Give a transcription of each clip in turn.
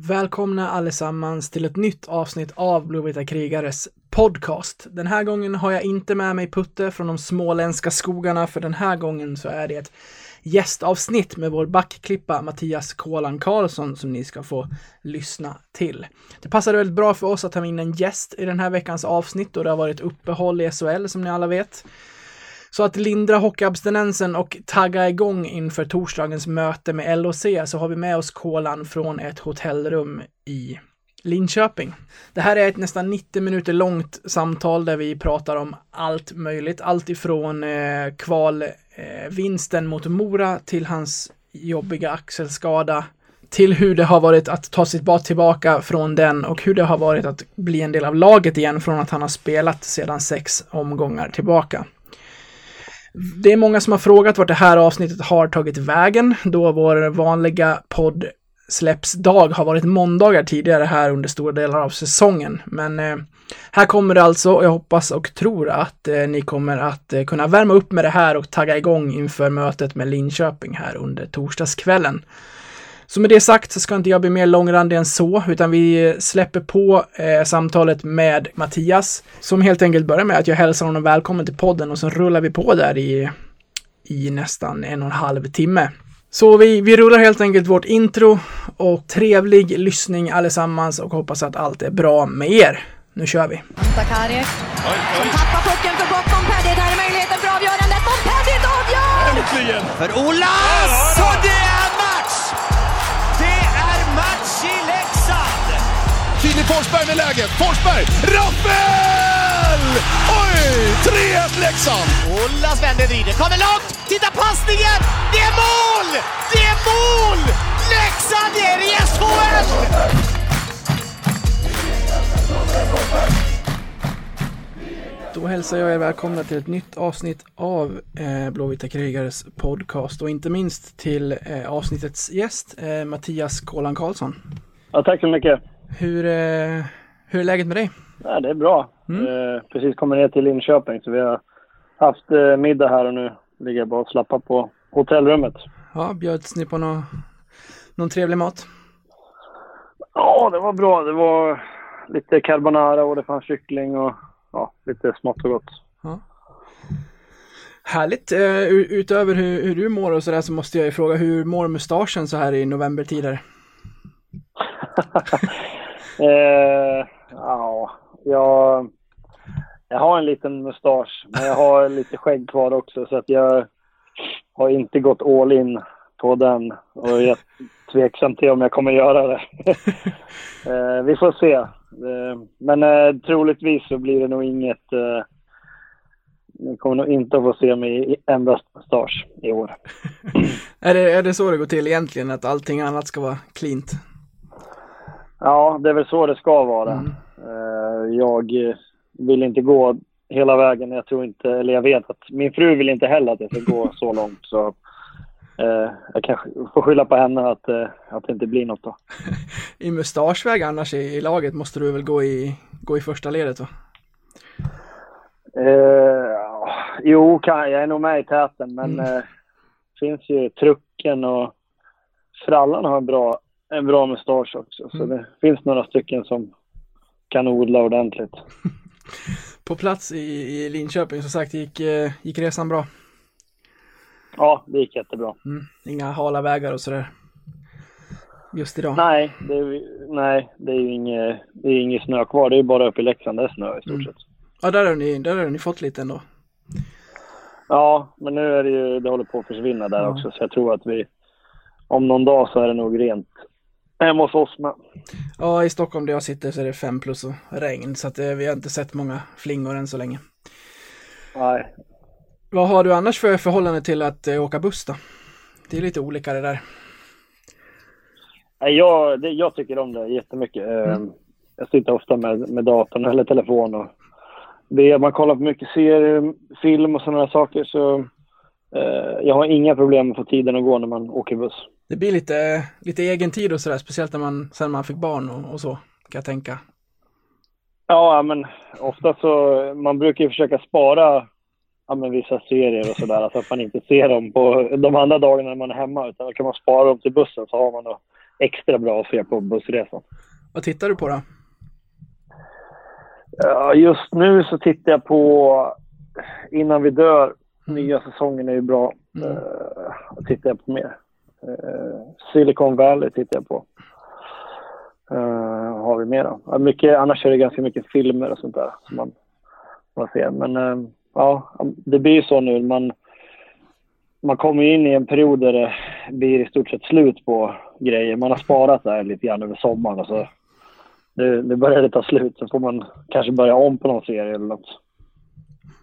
Välkomna allesammans till ett nytt avsnitt av Blåvita krigares podcast. Den här gången har jag inte med mig Putte från de småländska skogarna, för den här gången så är det ett gästavsnitt med vår backklippa Mattias Kålan Karlsson som ni ska få lyssna till. Det passade väldigt bra för oss att ha in en gäst i den här veckans avsnitt och det har varit uppehåll i SHL som ni alla vet. Så att lindra hockeyabstinensen och tagga igång inför torsdagens möte med LOC så har vi med oss Kolan från ett hotellrum i Linköping. Det här är ett nästan 90 minuter långt samtal där vi pratar om allt möjligt. Allt ifrån eh, kvalvinsten eh, mot Mora till hans jobbiga axelskada till hur det har varit att ta sitt bad tillbaka från den och hur det har varit att bli en del av laget igen från att han har spelat sedan sex omgångar tillbaka. Det är många som har frågat vart det här avsnittet har tagit vägen, då vår vanliga podd släppsdag har varit måndagar tidigare här under stora delar av säsongen. Men eh, här kommer det alltså och jag hoppas och tror att eh, ni kommer att eh, kunna värma upp med det här och tagga igång inför mötet med Linköping här under torsdagskvällen. Så med det sagt så ska inte jag bli mer långrandig än så, utan vi släpper på eh, samtalet med Mattias, som helt enkelt börjar med att jag hälsar honom välkommen till podden och så rullar vi på där i, i nästan en och en halv timme. Så vi, vi rullar helt enkelt vårt intro och trevlig lyssning allesammans och hoppas att allt är bra med er. Nu kör vi! Sakari som tappar pucken för gott. Montpellier, där är möjligheten för avgörandet. Montpellier avgör! Äntligen! För Olas! Och det är Filip Forsberg med läget. Forsberg! Rappel! Oj! 3-1 Leksand! Olas vänder, vrider, kommer långt! Titta passningen! Det är mål! Det är mål! Leksand är i SHL! Då hälsar jag er välkomna till ett nytt avsnitt av eh, Blåvita krigares podcast och inte minst till eh, avsnittets gäst eh, Mattias Kolan Karlsson. Ja, tack så mycket. Hur, eh, hur är läget med dig? Ja, det är bra. Mm. Eh, precis kommer ner till Linköping så vi har haft eh, middag här och nu ligger jag bara och slappar på hotellrummet. Ja, bjöds ni på nå någon trevlig mat? Ja, det var bra. Det var lite carbonara och det fanns kyckling och ja, lite smått och gott. Härligt! Eh, utöver hur, hur du mår och sådär så måste jag ju fråga hur mår mustaschen så här i novembertider? eh, ja, jag, jag har en liten mustasch, men jag har lite skägg kvar också så att jag har inte gått all in på den och jag är tveksam till om jag kommer göra det. eh, vi får se. Eh, men eh, troligtvis så blir det nog inget... Eh, ni kommer nog inte att få se mig i endast mustasch i år. Är det, är det så det går till egentligen, att allting annat ska vara cleant? Ja, det är väl så det ska vara. Mm. Eh, Jag vill inte gå hela vägen. Jag tror inte, eller jag vet att min fru vill inte heller att jag ska gå så långt. Så eh, jag kanske får skylla på henne att, eh, att det inte blir något då. I mustaschväg annars i, i laget måste du väl gå i, gå i första ledet va? Eh, jo, kan, jag är nog med i täten, men Mm. eh, finns ju trucken och frallan har en bra, en bra mustasch också. Så Mm. det finns några stycken som kan odla ordentligt. På plats i, i Linköping, som sagt, gick, eh, gick resan bra. Ja, det gick jättebra. Mm. Inga hala vägar och sådär. Just idag. Nej, det är, nej, det är ju inget, det är inget snö kvar. Det är bara uppe i Leksand det är snö i stort Mm. sett. Ja, där har ni, där har ni fått lite ändå. Ja, men nu är det ju, det håller på att försvinna där Ja. också. Så jag tror att vi, om någon dag så är det nog rent hemma hos oss med. Ja, i Stockholm där jag sitter så är det fem plus och regn, så att eh, vi har inte sett många flingor än så länge. Nej, Vad har du annars för förhållande till att eh, åka buss då? Det är lite olika det där. Nej, jag, det, jag tycker om det jättemycket. Eh, Mm. Jag sitter ofta med, med datorn eller telefon och det, man kollar på mycket serier, film och sådana saker så eh, jag har inga problem med att få tiden att gå när man åker buss. Det blir lite, lite egen tid och sådär, speciellt när man, sen man fick barn och, och så, kan jag tänka. Ja, men ofta så, man brukar ju försöka spara ja, men vissa serier och sådär, så att man inte ser dem på de andra dagarna när man är hemma, utan då kan man spara dem till bussen så har man då extra bra att se på bussresan. Vad tittar du på då? Ja, just nu så tittar jag på Innan vi dör. Nya säsongen är ju bra. Mm. Uh, tittar jag på mer? Eh, Silicon Valley tittar jag på. Uh, har vi mer då? Mycket, annars är det ganska mycket filmer och sånt där som man, man ser. Men uh, ja, det blir ju så nu. Man, man kommer in i en period där det blir i stort sett slut på grejer. Man har sparat där lite grann över sommaren och så nu, nu börjar det ta slut. Så får man kanske börja om på någon serie eller något.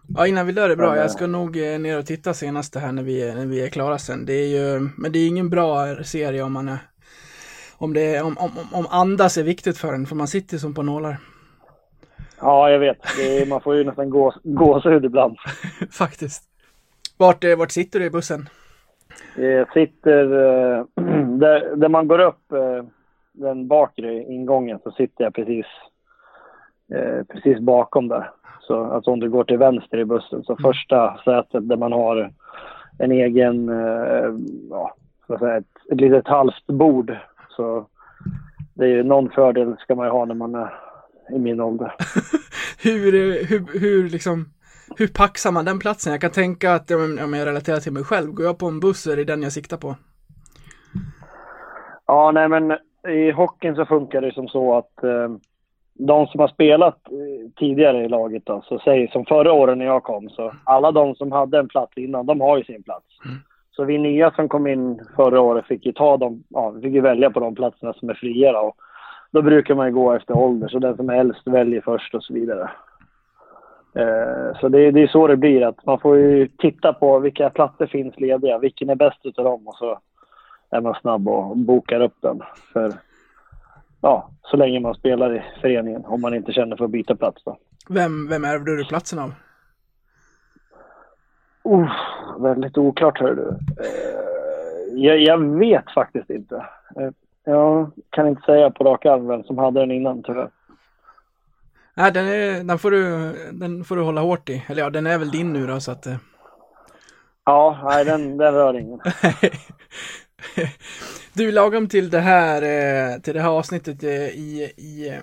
Ja, innan vi dör är bra. Jag ska nog eh, ner och titta senast här när vi, är- när vi är klara sen. Det är ju, men det är ingen bra serie om man är, om det är, om, om, om andas är viktigt för en, för man sitter som på nålar. Ja, jag vet. Det är, man får ju nästan gås, gåshud ibland. Faktiskt. Vart, eh, vart sitter du i bussen? Jag sitter... eh, där, där man går upp den bakre ingången så sitter jag precis, precis bakom där. Så alltså om du går till vänster i bussen så första sätet där man har en egen, eh, ja, säga, ett, ett litet halvt bord. Så det är ju någon fördel ska man ju ha när man är i min ålder. Hur, eh, hur, hur liksom, hur paxar man den platsen? Jag kan tänka att om jag relaterar till mig själv, går jag på en buss så är det den jag siktar på. Ja, nej men i hockeyn så funkar det som så att eh, de som har spelat eh, tidigare i laget då, så säg som förra året när jag kom, så alla de som hade en plats innan, de har ju sin plats. Så vi nya som kom in förra året fick ju ta dem, ja, vi fick ju välja på de platserna som är fria då. Och Då brukar man ju gå efter ålder, så den som är äldst väljer först och så vidare. Eh, så det, det är så det blir, att man får ju titta på vilka platser finns lediga, vilken är bäst utav dem och så är man snabb och bokar upp den. För, ja, så länge man spelar i föreningen, om man inte känner för att byta plats då. Vem, vem ärvde du platsen av? Uh, väldigt oklart hör du. Eh, jag, jag vet faktiskt inte. Eh, jag kan inte säga på rak arm vem som hade den innan tyvärr. Nej, den, är, den, får du, den får du hålla hårt i. Eller ja, den är väl din nu då, så att... eh, Ja, nej den, den rör ingen. Du, lagom till det här, eh, till det här avsnittet eh, i, i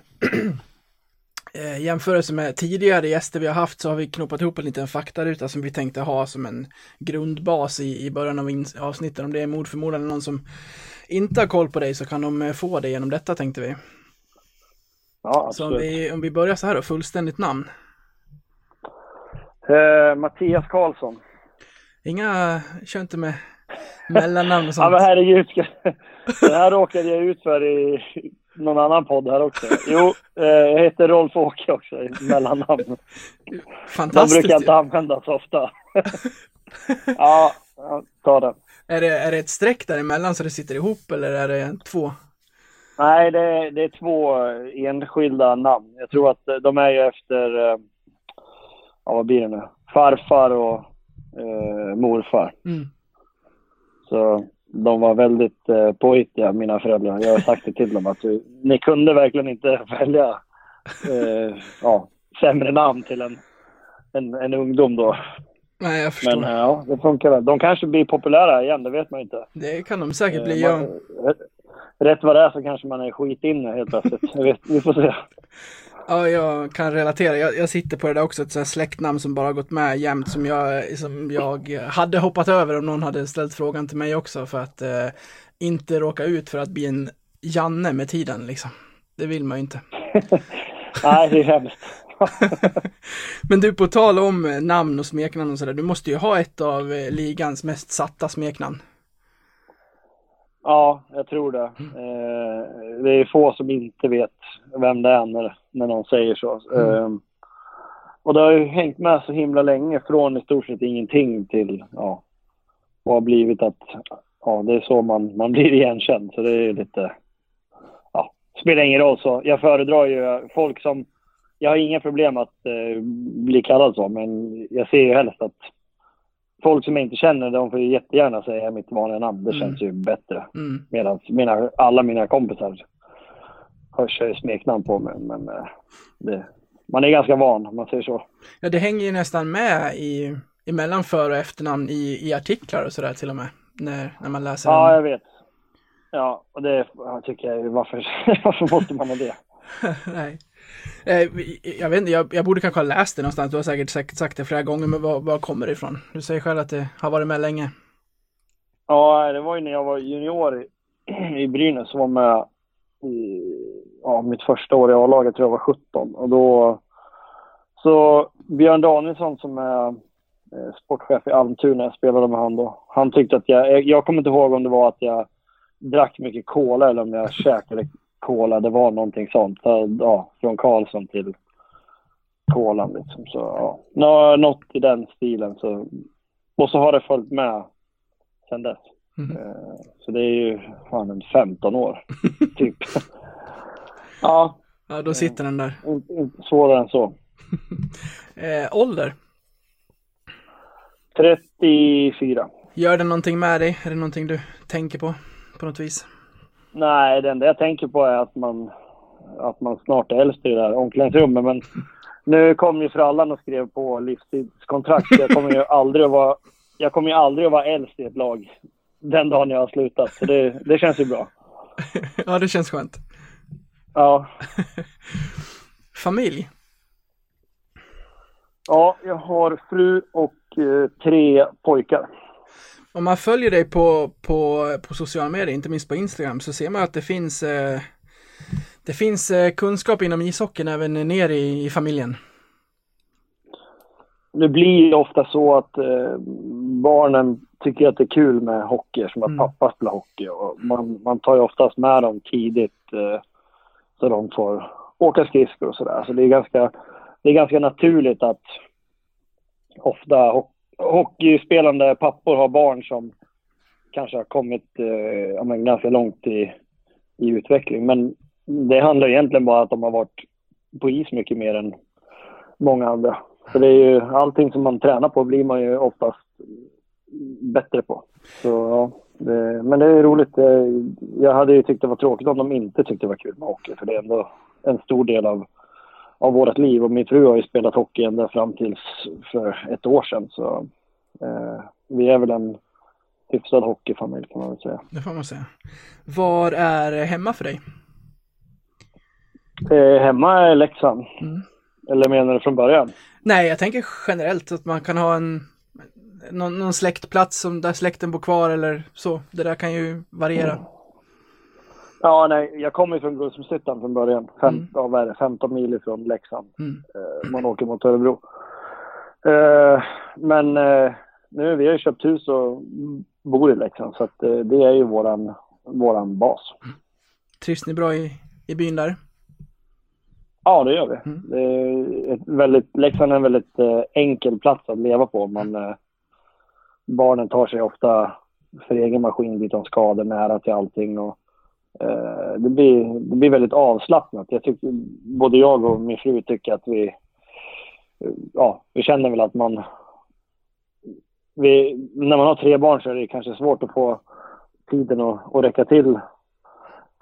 eh, jämförelse med tidigare gäster vi har haft så har vi knoppat ihop en liten faktaruta som vi tänkte ha som en grundbas i, i början av in- avsnittet. Om det är mord eller någon som inte har koll på dig så kan de få det genom detta tänkte vi. Ja, Så om vi, om vi börjar så här då, fullständigt namn. Eh, Mattias Karlsson. Inga, kör inte med mellannamn och Ja men sånt. herregud, det här råkade jag ut för i någon annan podd här också. Jo, eh, jag heter Rolf Åke också i mellannamn. De Fantastiskt. brukar inte användas ofta. ja, ta det. Är det, är det ett streck däremellan så det sitter ihop eller är det två? Nej, det är, det är två enskilda namn. Jag tror att de är ju efter, eh, ja vad blir det nu? Farfar och eh, morfar. Mm. Så de var väldigt eh, påhittiga, mina föräldrar. Jag har sagt det till dem att eh, ni kunde verkligen inte välja eh, ja, sämre namn till en, en, en ungdom då. Nej, jag förstår. Men eh, ja, det funkar väl. De kanske blir populära igen, det vet man inte. Det kan de säkert Eh, bli. man- Jag, rätt- vad det är så kanske man är skitinne helt plötsligt. Vi får se. Ja, jag kan relatera. Jag, jag sitter på det där också, ett sånt släktnamn som bara gått med jämt som jag, som jag hade hoppat över om någon hade ställt frågan till mig också för att eh, inte råka ut för att bli en Janne med tiden liksom. Det vill man ju inte. Nej, det är hemskt. Men du, på tal om eh, namn och smeknamn och sådär, du måste ju ha ett av eh, ligans mest satta smeknamn. Ja, jag tror det. Eh, det är få som inte vet vem det är när, när någon säger så. Eh, och det har ju hängt med så himla länge från i stort sett ingenting till, ja, och har blivit att, ja, det är så man, man blir igenkänd. Så det är lite, ja, spelar ingen roll så. Jag föredrar ju folk som, jag har inga problem att eh, bli kallad så, men jag ser ju helst att folk som jag inte känner, de får ju jättegärna säga mitt vanliga namn. Det Mm. känns ju bättre. Mm. Medan mina, alla mina kompisar har ju smeknamn på mig. Men eh, det, man är ganska van om man säger så. Ja, det hänger ju nästan med i, emellan för och efternamn i, i artiklar och sådär till och med. När, när man läser Ja, om- jag vet. Ja, och det jag tycker jag varför, varför måste man ha det? Nej. Eh, jag vet inte, jag, jag, borde kanske ha läst det någonstans. Du har säkert sagt, sagt det flera gånger, men var, var kommer det ifrån? Du säger själv att det har varit med länge. Ja, det var ju när jag var junior i, i Brynäs, var med i ja, mitt första år i A-laget, tror jag var 17. Och då så Björn Danielsson som är eh, sportchef i Almtuna, jag spelade med han då. Han tyckte att jag, jag kommer inte ihåg om det var att jag drack mycket cola eller om jag käkade cola. Det var någonting sånt. Ja, från Karlsson till kolan liksom. Så ja, något i den stilen. Så, och så har det följt med sen dess. Mm. Så det är ju fan en 15 år, typ. ja. Ja, då sitter den där. Inte svårare än så. eh, ålder? 34. Gör det någonting med dig? Är det någonting du tänker på, på något vis? Nej, det enda jag tänker på är att man, att man snart är äldst i det där omklädningsrummet. Men nu kom ju Frallan och skrev på livstidskontrakt. Jag kommer ju aldrig att vara, jag kommer ju aldrig att vara äldst i ett lag den dagen jag har slutat. Så det, det känns ju bra. ja, det känns skönt. Ja. Familj? Ja, jag har fru och eh, tre pojkar. Om man följer dig på, på, på sociala medier, inte minst på Instagram, så ser man att det finns, eh, det finns eh, kunskap inom ishockeyn även ner i, i familjen. Det blir ofta så att eh, barnen tycker att det är kul med hockey, som att mm. pappa spelar hockey. Och man, man tar ju oftast med dem tidigt eh, så de får åka skridskor och sådär. Så det är ganska, det är ganska naturligt att ofta ho hockeyspelande pappor har barn som kanske har kommit eh, men, ganska långt i, i utveckling. Men det handlar egentligen bara om att de har varit på is mycket mer än många andra. För det är ju allting som man tränar på blir man ju oftast bättre på. Så, ja, det, men det är roligt. Jag hade ju tyckt det var tråkigt om de inte tyckte det var kul med hockey, för det är ändå en stor del av, av vårt liv. Och min fru har ju spelat hockey ända fram tills för ett år sedan. Så eh, vi är väl en hyfsad hockeyfamilj kan man väl säga. Det får man säga. Var är hemma för dig? Eh, hemma är Leksand. Mm. Eller menar du från början? Nej, jag tänker generellt att man kan ha en någon, någon släktplats som där släkten bor kvar eller så. Det där kan ju variera. Mm. Ja, nej, jag kommer från Guldsmedshyttan från början. Fem, mm. ja, vad är det, 15 mil ifrån Leksand. Mm. Eh, man åker mot Örebro. Eh, men eh, nu, vi har ju köpt hus och bor i Leksand så att, det är ju våran, våran bas. Trivs ni bra i, i byn där? Ja, det gör vi. Mm. Det är ett väldigt, Leksand är en väldigt enkel plats att leva på. Man, eh, barnen tar sig ofta för egen maskin dit de skador nära till allting. Och, det, blir, det blir väldigt avslappnat. Jag tycker, både jag och min fru tycker att vi, ja, vi känner väl att man, vi, när man har tre barn så är det kanske svårt att få tiden att, att räcka till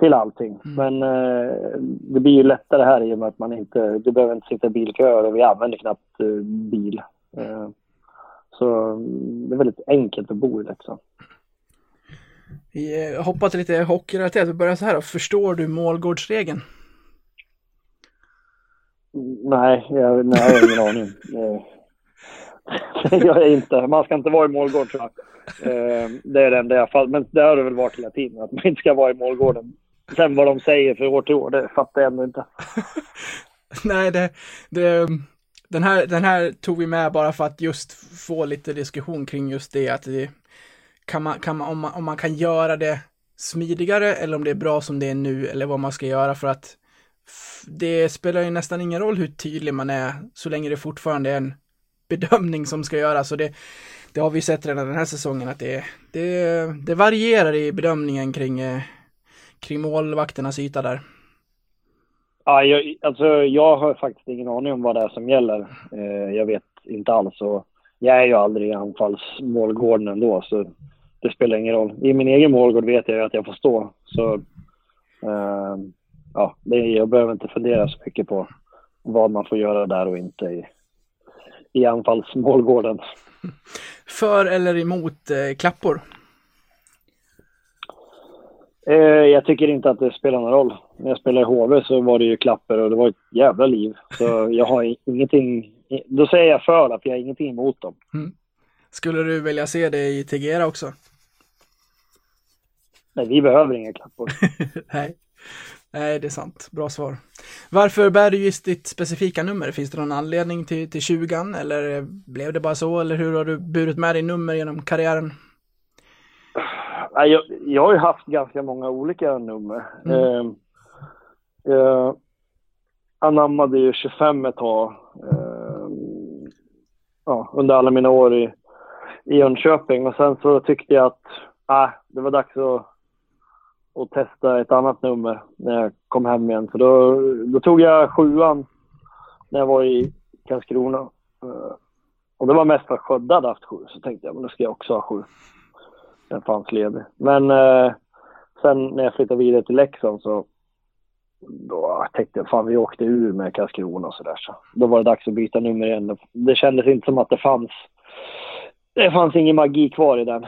till allting. Mm. Men eh, det blir ju lättare här i och med att man inte, du behöver inte sitta i bilköer och vi använder knappt eh, bil. Eh, så det är väldigt enkelt att bo i Leksand. Vi eh, hoppar till lite hockeyrelaterat. Vi börjar så här. Förstår du målgårdsregeln? Nej, jag, nej, jag har ingen aning. Gör jag inte. Man ska inte vara i målgård tror jag. Eh, det är det enda jag fall. Men det har det väl varit hela tiden, att man inte ska vara i målgården. Sen vad de säger för år till år, det fattar jag ändå inte. nej, det, det, den här, den här tog vi med bara för att just få lite diskussion kring just det att det, kan man, kan man, om, man, om man kan göra det smidigare eller om det är bra som det är nu eller vad man ska göra för att det spelar ju nästan ingen roll hur tydlig man är så länge det fortfarande är en bedömning som ska göras och det, det har vi sett redan den här säsongen att det, det, det varierar i bedömningen kring, eh, kring målvakternas yta där. Ja, jag, alltså, jag har faktiskt ingen aning om vad det är som gäller. Eh, jag vet inte alls. Och jag är ju aldrig i anfallsmålgården ändå, så det spelar ingen roll. I min egen målgård vet jag ju att jag får stå. Så eh, ja, det, jag behöver inte fundera så mycket på vad man får göra där och inte i, i anfallsmålgården. För eller emot eh, klappor? Eh, jag tycker inte att det spelar någon roll. När jag spelade i HV så var det ju klapper och det var ett jävla liv. Så jag har ingenting... Då säger jag för att jag har ingenting emot dem. Skulle du vilja se det i Tegera också? Nej, vi behöver inga klappor. Nej. Nej, det är sant. Bra svar. Varför bär du just ditt specifika nummer? Finns det någon anledning till, till 20 eller blev det bara så? Eller hur har du burit med dig nummer genom karriären? Jag, jag har ju haft ganska många olika nummer. Mm. Eh, jag anammade ju 25 ett tag. Eh, ja, under alla mina år i, i Jönköping. Och sen så tyckte jag att ah, det var dags att, att testa ett annat nummer när jag kom hem igen. Så då, då tog jag sjuan när jag var i Karlskrona. Eh, och det var mest för att Skövde hade haft sju. Så tänkte jag, men då ska jag också ha sju. Den fanns ledig. Men eh, sen när jag flyttade vidare till Leksand så då tänkte jag fan vi åkte ur med Karlskrona och sådär. Så då var det dags att byta nummer igen. Det kändes inte som att det fanns det fanns ingen magi kvar i den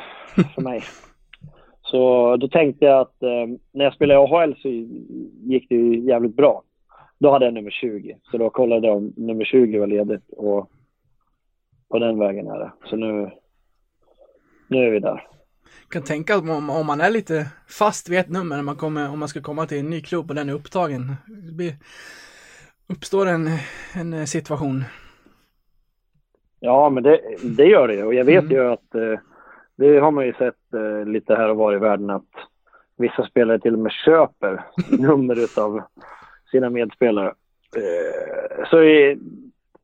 för mig. Så då tänkte jag att eh, när jag spelade i AHL så gick det ju jävligt bra. Då hade jag nummer 20. Så då kollade jag om nummer 20 var ledigt och på den vägen är det. Så nu, nu är vi där. Kan tänka om, om man är lite fast vid ett nummer när man kommer, om man ska komma till en ny klubb och den är upptagen, blir, uppstår en, en situation. Ja, men det, det gör det. Och jag vet Mm. ju att eh, det har man ju sett eh, lite här och var i världen att vissa spelare till och med köper nummer utav sina medspelare. Eh, så i,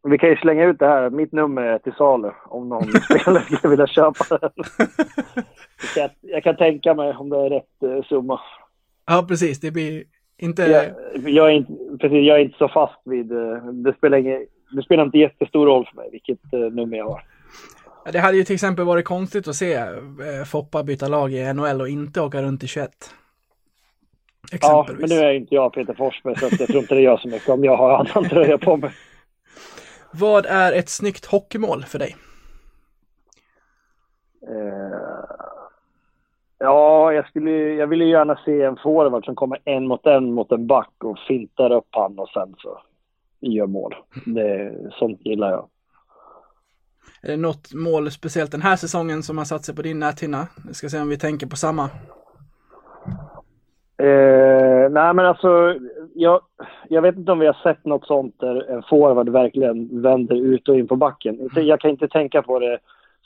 vi kan ju slänga ut det här. Mitt nummer är till salu om någon spelare skulle vilja köpa det. Jag kan, jag kan tänka mig om det är rätt eh, summa. Ja, precis, det blir inte, Jag, jag, är inte, precis, jag är inte så fast vid... eh, Det spelar, ingen, det spelar inte jättestor roll för mig vilket eh, nummer jag har. Det hade ju till exempel varit konstigt att se Foppa byta lag i NHL och inte åka runt i 21. Ja, men nu är inte jag Peter Forsberg så jag tror inte det gör så mycket om jag har annan tröja på mig. Vad är ett snyggt hockeymål för dig? Eh, ja, jag, skulle, jag vill ju gärna se en forward som kommer en mot en mot en back och fintar upp han och sen så gör mål. Det, sånt gillar jag. Är det något mål speciellt den här säsongen som har satt sig på din näthinna? Vi ska se om vi tänker på samma. Eh, nej, men alltså, jag, jag vet inte om vi har sett något sånt där en forward verkligen vänder ut och in på backen. Jag kan inte tänka på det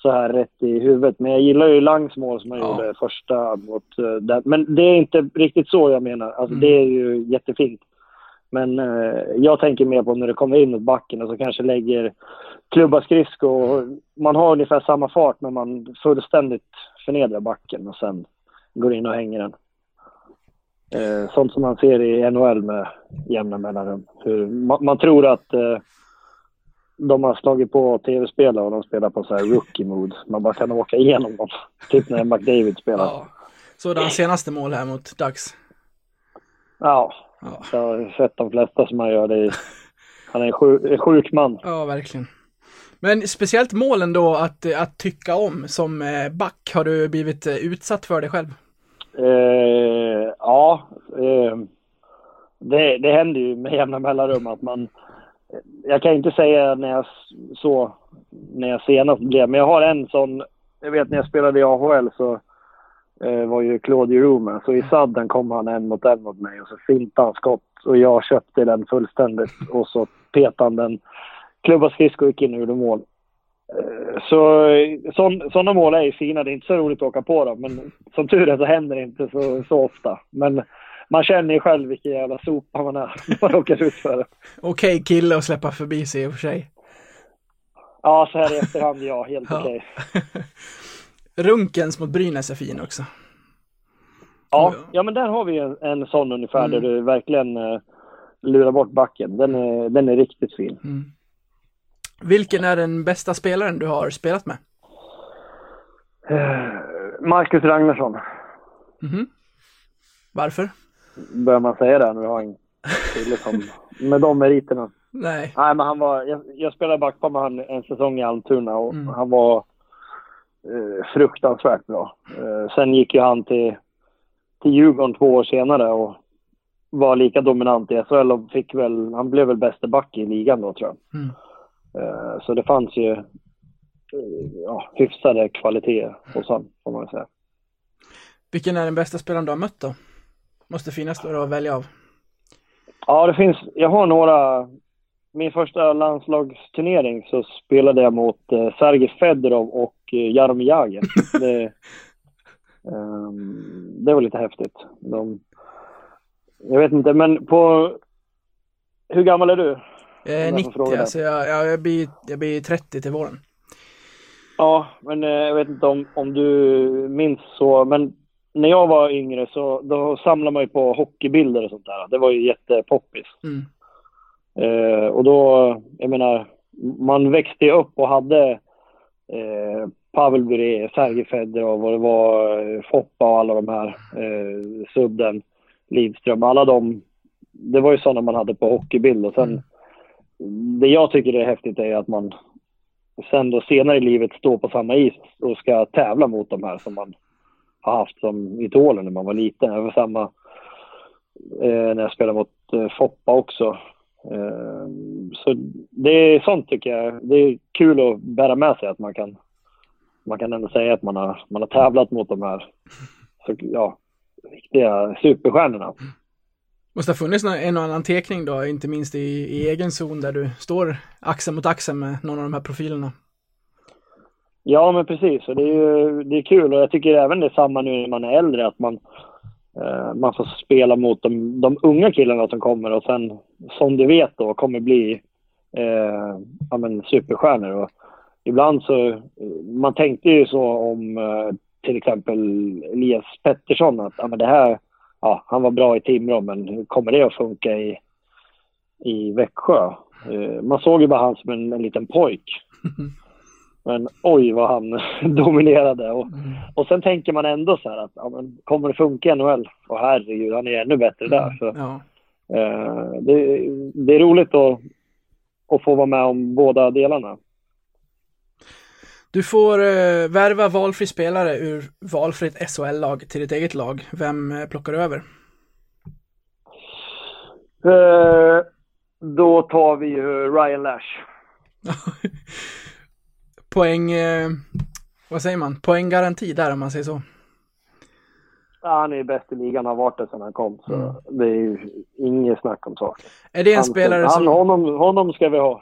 så här rätt i huvudet, men jag gillar ju Langs mål som han Ja. gjorde första mot uh, den. Men det är inte riktigt så jag menar. Alltså, Mm. Det är ju jättefint. Men eh, jag tänker mer på när det kommer in mot backen och så kanske lägger klubba skridsko. Man har ungefär samma fart men man fullständigt förnedrar backen och sen går in och hänger den. Eh, sånt som man ser i NHL med jämna mellanrum. Hur man, man tror att eh, de har slagit på tv-spelare och de spelar på så här rookie mode. Man bara kan åka igenom dem. Typ när McDavid spelar. Ja. Så hans senaste mål här mot Dags. Ja, Ja, jag har sett de flesta som han gör det. Han är en sjuk, sjuk man. ja verkligen. Men speciellt målen då att, att tycka om som eh, back. Har du blivit eh, utsatt för det själv? Eh, ja, eh, det, det händer ju med jämna mellanrum att man... Jag kan inte säga när jag så, när jag senast blev, men jag har en sån... Jag vet när jag spelade i AHL så eh, var ju Claude med. Så i sadden kom han en mot en mot mig och så fintade han skott och jag köpte den fullständigt och så petade han den. Klubba skridskor gick in och gjorde mål. Eh, Så sådana mål är ju fina. Det är inte så roligt att åka på dem, men som tur är så händer det inte så, så ofta. Men man känner ju själv vilken jävla sopa man är när man åker ut för det. Okej kille att släppa förbi sig i och för sig. Ja, så här i efterhand, ja, helt Ja. okej. Runkens mot Brynäs är fin också. Ja, ja, men där har vi en, en sån ungefär där du verkligen eh, lurar bort backen. Den är, den är riktigt fin. Mm. Vilken är den bästa spelaren du har spelat med? Eh, Marcus Ragnarsson, Mhm. Varför? Bör man säga det när vi har en kille som, med de meriterna. Nej. Nej, men han var, jag, jag spelade backpar med han en säsong i Almtuna och Mm. han var eh, fruktansvärt bra. Eh, sen gick ju han till, till Djurgården två år senare och var lika dominant i SHL och fick väl, han blev väl bästa back i ligan då tror jag. Mm. Eh, Så det fanns ju eh, ja, hyfsade kvaliteter hos honom, får man säga. Vilken är den bästa spelaren du har mött då? Måste finnas då att välja av. Ja, det finns, jag har några, min första landslagsturnering så spelade jag mot eh, Sergej Fedorov och eh, Jaromir Jagr. Det, ehm, det var lite häftigt. De, jag vet inte, men på... Hur gammal är du? Jag är jag får 90, fråga alltså jag, jag, jag, blir, jag blir 30 till våren. Ja, men eh, jag vet inte om, om du minns så, men när jag var yngre så då samlade man ju på hockeybilder och sånt där. Det var ju jättepoppis. Mm. Eh, och då, jag menar, man växte ju upp och hade eh, Pavel Bure, Sergej Fedorov och det var eh, Foppa och alla de här, eh, Sudden, Lidström, alla de. Det var ju sådana man hade på hockeybild och sen det jag tycker är häftigt är att man sen då senare i livet står på samma is och ska tävla mot de här som man har haft som idoler när man var liten. Det var samma eh, när jag spelade mot eh, Foppa också. Eh, så det är sånt tycker jag. Det är kul att bära med sig att man kan, man kan ändå säga att man har, man har tävlat mot de här så, ja, riktiga superstjärnorna. Måste ha funnits en och annan tekning då, inte minst i, i egen zon där du står axel mot axel med någon av de här profilerna. Ja, men precis. Och det är ju det är kul och jag tycker även det är samma nu när man är äldre att man, eh, man får spela mot de, de unga killarna som kommer och sen som du vet då kommer bli eh, ja, men superstjärnor. Och ibland så, man tänkte ju så om eh, till exempel Elias Pettersson att ja, men det här, ja, han var bra i Timrå men hur kommer det att funka i, i Växjö? Eh, man såg ju bara han som en, en liten pojk. Men oj vad han dominerade. Och, och sen tänker man ändå så här att ja, men, kommer det funka i NHL? Och herregud, han är ännu bättre där. Så, Ja. eh, det, det är roligt att, att få vara med om båda delarna. Du får eh, värva valfri spelare ur valfritt SHL-lag till ditt eget lag. Vem eh, plockar du över? Eh, då tar vi ju Ryan Lash. Poäng, eh, vad säger man? Poänggaranti där om man säger så. Ja, han är ju bäst i ligan, har varit det sedan han kom. Så Mm. det är ju inget snack om saken. Är det en Han, spelare han, som... honom, honom ska vi ha.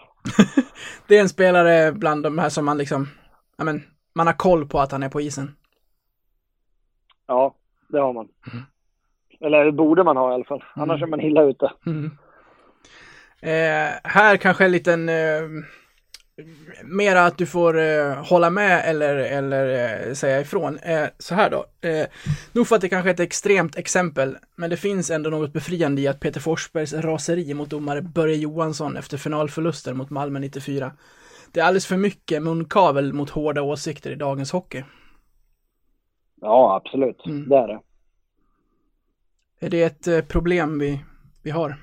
Det är en spelare bland de här som man liksom, ja men, man har koll på att han är på isen. Ja, det har man. Mm. Eller det borde man ha i alla fall. Annars är man illa ute. Mm. Eh, här kanske en liten, eh, mera att du får eh, hålla med eller, eller eh, säga ifrån. Eh, så här då, eh, nog för att det kanske är ett extremt exempel, men det finns ändå något befriande i att Peter Forsbergs raseri mot domare Börje Johansson efter finalförlusten mot Malmö 94. Det är alldeles för mycket munkavel mot hårda åsikter i dagens hockey. Ja, absolut. Mm. Det är det. Är det ett eh, problem vi, vi har?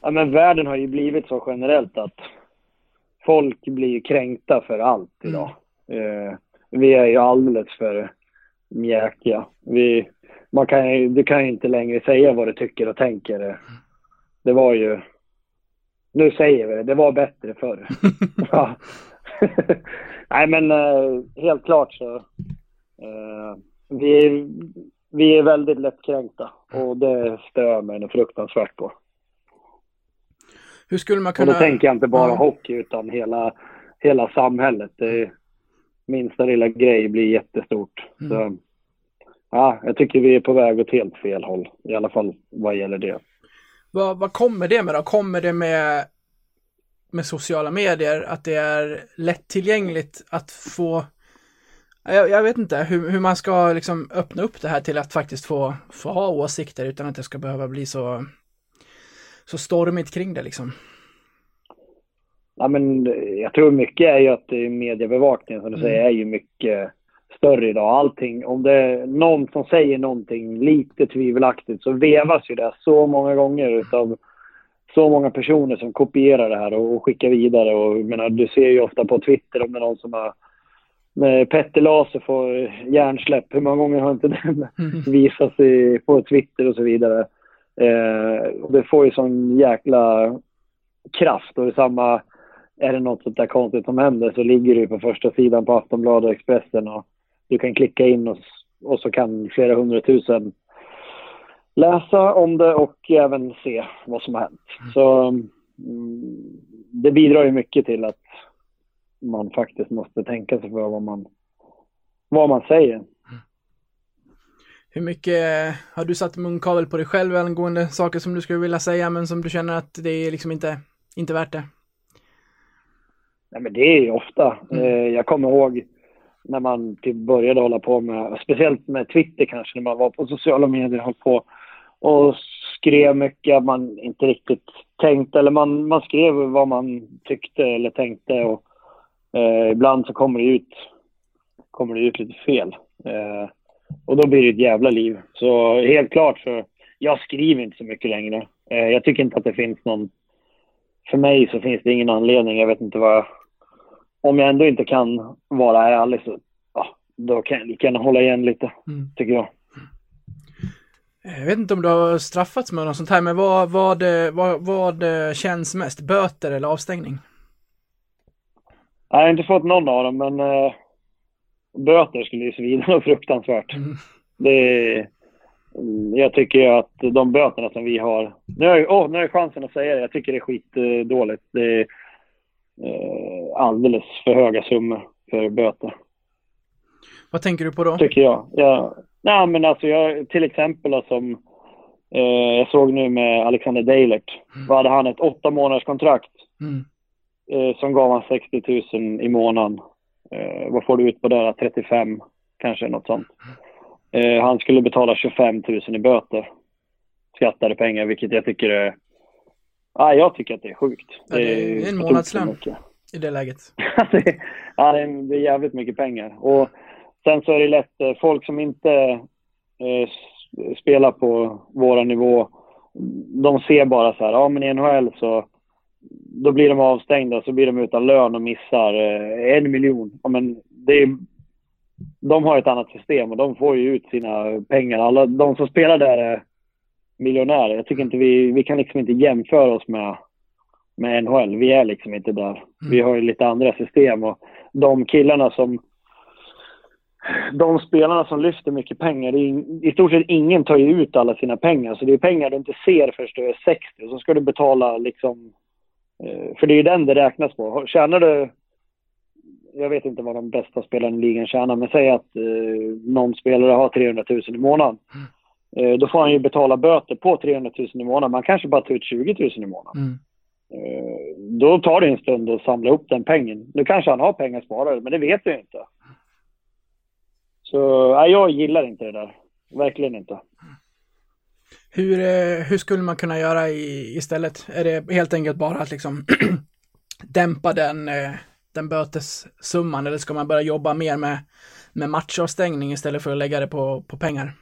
Ja, men världen har ju blivit så generellt att folk blir kränkta för allt idag. Eh, vi är ju alldeles för mjäkiga. Vi, man kan, ju- du kan ju inte längre säga vad du tycker och tänker. Det var ju... Nu säger vi det, det var bättre förr. ja. Nej men eh, helt klart så... Eh, vi, är, vi är väldigt lättkränkta och det stör mig fruktansvärt på. Hur skulle man Och kunna... då tänker jag inte bara Ja. hockey utan hela, hela samhället. Det minsta lilla grej blir jättestort. Mm. Så, ja, jag tycker vi är på väg åt helt fel håll. I alla fall vad gäller det. Vad, vad kommer det med då? Kommer det med, med sociala medier? Att det är lättillgängligt att få... Jag, jag vet inte hur, hur man ska liksom öppna upp det här till att faktiskt få, få ha åsikter utan att det ska behöva bli så, så stormigt kring det liksom. Ja, men jag tror mycket är ju att mediebevakningen som du säger är ju mycket större idag. Allting, om det är någon som säger någonting lite tvivelaktigt så vevas ju det så många gånger utav så många personer som kopierar det här och, och skickar vidare. Och, jag menar, du ser ju ofta på Twitter om det är någon som har när Petter Laser får hjärnsläpp. Hur många gånger har inte den visats i, på Twitter och så vidare? Eh, och det får ju sån jäkla kraft och det är samma, är det något sånt där konstigt som händer så ligger det på första sidan på Aftonbladet och Expressen och du kan klicka in och, och så kan flera hundratusen läsa om det och även se vad som har hänt. Så mm, det bidrar ju mycket till att man faktiskt måste tänka sig för vad man, vad man säger. Hur mycket har du satt munkavel på dig själv angående saker som du skulle vilja säga men som du känner att det är liksom inte, inte värt det? Nej, men det är ju ofta. Mm. Eh, jag kommer ihåg när man typ började hålla på med, speciellt med Twitter kanske, när man var på sociala medier och höll på och skrev mycket man inte riktigt tänkte, eller man, man skrev vad man tyckte eller tänkte och eh, ibland så kommer det ut, kommer det ut lite fel. Eh, och då blir det ett jävla liv. Så helt klart så, jag skriver inte så mycket längre. Eh, jag tycker inte att det finns någon, för mig så finns det ingen anledning, jag vet inte vad, om jag ändå inte kan vara ärlig så, ja, då kan jag lika gärna hålla igen lite, mm. tycker jag. Jag vet inte om du har straffats med något sånt här, men vad, vad, vad, vad känns mest? Böter eller avstängning? Jag har inte fått någon av dem, men böter skulle ju svida något fruktansvärt. Mm. Det, jag tycker att de böterna som vi har... Nu har, jag, oh, nu har jag chansen att säga det. Jag tycker det är skitdåligt. Det är eh, alldeles för höga summor för böter. Vad tänker du på då? Tycker jag. jag nej, men alltså jag, till exempel som eh, jag såg nu med Alexander Deilert. Mm. Vad hade han? Ett åtta månaders kontrakt. Mm. Eh, som gav han 60 000 i månaden. Eh, vad får du ut på det? 35 kanske, något sånt. Eh, han skulle betala 25 000 i böter. Skattade pengar, vilket jag tycker är... Ah, jag tycker att det är sjukt. Ja, det är en månadslön i det läget. ja, det är, det är jävligt mycket pengar. Och sen så är det lätt, eh, folk som inte eh, spelar på våra nivå, de ser bara så här, ja men i NHL så då blir de avstängda, så blir de utan lön och missar eh, en miljon. Ja, men det är, de har ett annat system och de får ju ut sina pengar. Alla de som spelar där är miljonärer. Jag tycker inte vi, vi kan liksom inte jämföra oss med, med NHL. Vi är liksom inte där. Mm. Vi har ju lite andra system och de killarna som de spelarna som lyfter mycket pengar, det är, i stort sett ingen tar ju ut alla sina pengar. Så det är pengar du inte ser förrän du är 60 och så ska du betala liksom för det är ju den det räknas på. Tjänar du, jag vet inte vad de bästa spelarna i ligan tjänar, men säg att eh, någon spelare har 300 000 i månaden. Mm. Eh, då får han ju betala böter på 300 000 i månaden. Man kanske bara tar ut 20 000 i månaden. Mm. Eh, då tar det en stund att samla upp den pengen. Nu kanske han har pengar sparade, men det vet jag inte. Så nej, jag gillar inte det där. Verkligen inte. Hur, eh, hur skulle man kunna göra i, istället? Är det helt enkelt bara att liksom dämpa den, eh, den bötessumman eller ska man börja jobba mer med, med matchavstängning istället för att lägga det på, på pengar?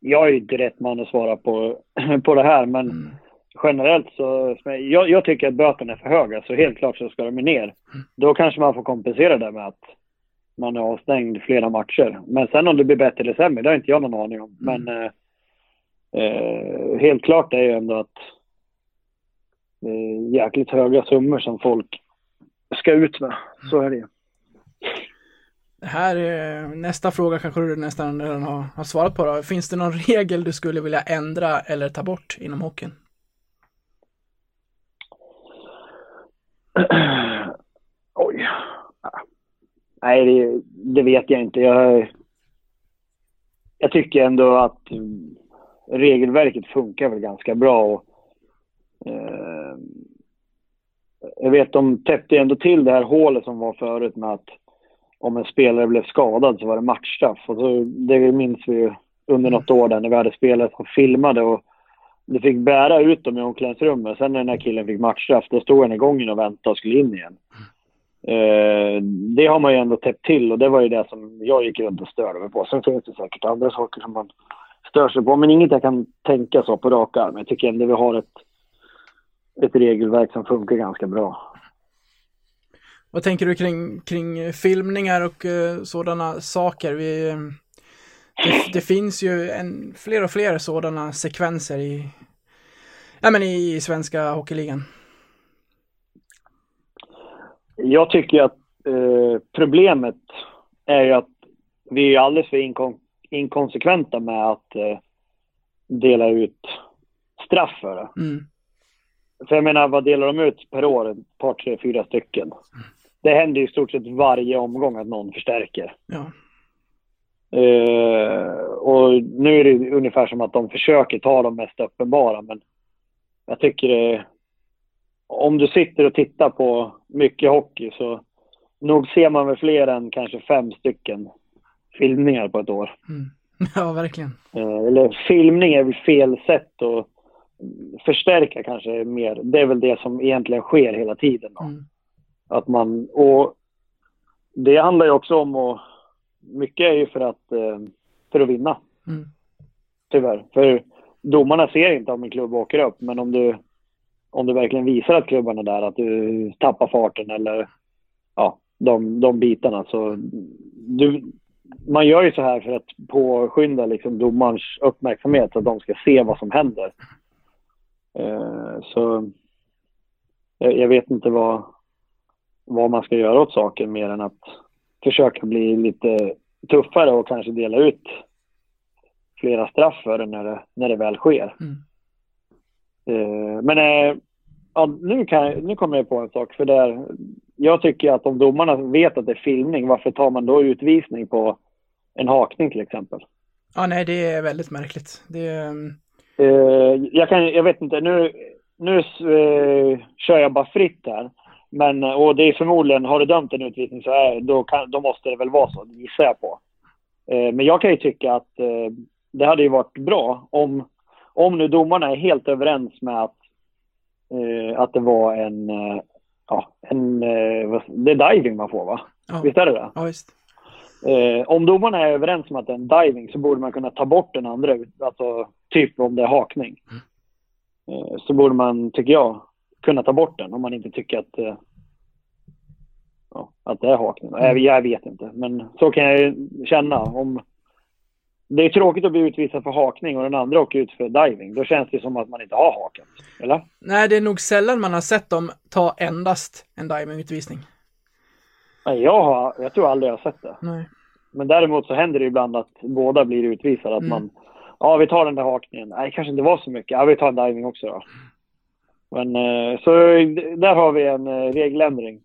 Jag är inte rätt man att svara på, på det här, men mm. generellt så, jag, jag, tycker att böterna är för höga, så helt klart så ska de ner. Mm. Då kanske man får kompensera det med att man är avstängd flera matcher. Men sen om det blir bättre eller sämre, det har inte jag någon aning om. Mm. Men eh, helt klart är ju ändå att det är jäkligt höga summor som folk ska ut med. Så är det ju. Det här är, nästa fråga kanske du nästan redan har, har svarat på då. Finns det någon regel du skulle vilja ändra eller ta bort inom hockeyn? Oj. Nej, det, det, vet jag inte. Jag, jag tycker ändå att regelverket funkar väl ganska bra. Och, eh, jag vet de täppte ändå till det här hålet som var förut med att om en spelare blev skadad så var det matchstraff. Och så, det minns vi ju under något år där när vi hade spelare som filmade och det fick bära ut dem i omklädningsrummet. Sen när den här killen fick matchstraff, då stod han i gången och väntade och skulle in igen. Eh, det har man ju ändå täppt till och det var ju det som jag gick runt och störde mig på. Sen finns det säkert andra saker som man stör sig på. Men inget jag kan tänka så på rak arm. Jag tycker ändå vi har ett, ett regelverk som funkar ganska bra. Vad tänker du kring, kring filmningar och uh, sådana saker? Vi, det, det, finns ju en, fler och fler sådana sekvenser i, ja, men i, i svenska hockeyligan. Jag tycker att eh, problemet är ju att vi är alldeles för inkon inkonsekventa med att eh, dela ut straff för det. Mm. För jag menar, vad delar de ut per år? Ett par, tre, fyra stycken. Mm. Det händer ju i stort sett varje omgång att någon förstärker. Ja. Uh, och nu är det ungefär som att de försöker ta de mest uppenbara, men jag tycker det, om du sitter och tittar på mycket hockey så nog ser man väl fler än kanske fem stycken filmningar på ett år. Mm. Ja, verkligen. Uh, eller filmning är väl fel sätt att förstärka kanske mer. Det är väl det som egentligen sker hela tiden. Mm. Att man, och det handlar ju också om att, mycket är ju för att, eh, för att vinna. Mm. Tyvärr. För domarna ser inte om en klubb åker upp, men om du, om du verkligen visar att klubban är där, att du tappar farten eller ja, de, de bitarna. Så du, man gör ju så här för att påskynda liksom domarens uppmärksamhet så att de ska se vad som händer. Eh, så jag, jag, vet inte vad, vad man ska göra åt saken mer än att försöka bli lite tuffare och kanske dela ut flera straff för det när det, när det väl sker. Mm. Eh, men eh, ja, nu, kan, nu kommer jag på en sak. För där, jag tycker att om domarna vet att det är filmning, varför tar man då utvisning på en hakning till exempel? Ja, nej, det är väldigt märkligt. Det, Uh, jag, kan, jag vet inte, nu, nu uh, kör jag bara fritt här. Men, och det är förmodligen, har du dömt en utvisning så är, då, kan, då måste det väl vara så, gissar jag på. Uh, men jag kan ju tycka att det hade ju varit bra om, om nu domarna är helt överens med att, att det var en, ja, en, det är diving man får va? Ja. Visst är det det? Ja, visst. Eh, om domarna är överens om att det är en diving så borde man kunna ta bort den andra, alltså typ om det är hakning. Mm. Eh, så borde man, tycker jag, kunna ta bort den om man inte tycker att, eh, ja, att det är hakning. Mm. Jag, jag, vet inte, men så kan jag känna. Om, det är tråkigt att bli utvisad för hakning och den andra åker ut för diving. Då känns det som att man inte har hakat, eller? Nej, det är nog sällan man har sett dem ta endast en divingutvisning. Nej, jag, har, jag tror aldrig jag har sett det. Nej. Men däremot så händer det ibland att båda blir utvisade. Att mm. man, ja vi tar den där hakningen. Nej, kanske inte var så mycket. Ja, vi tar en diving också då. Men eh, så där har vi en eh, regeländring.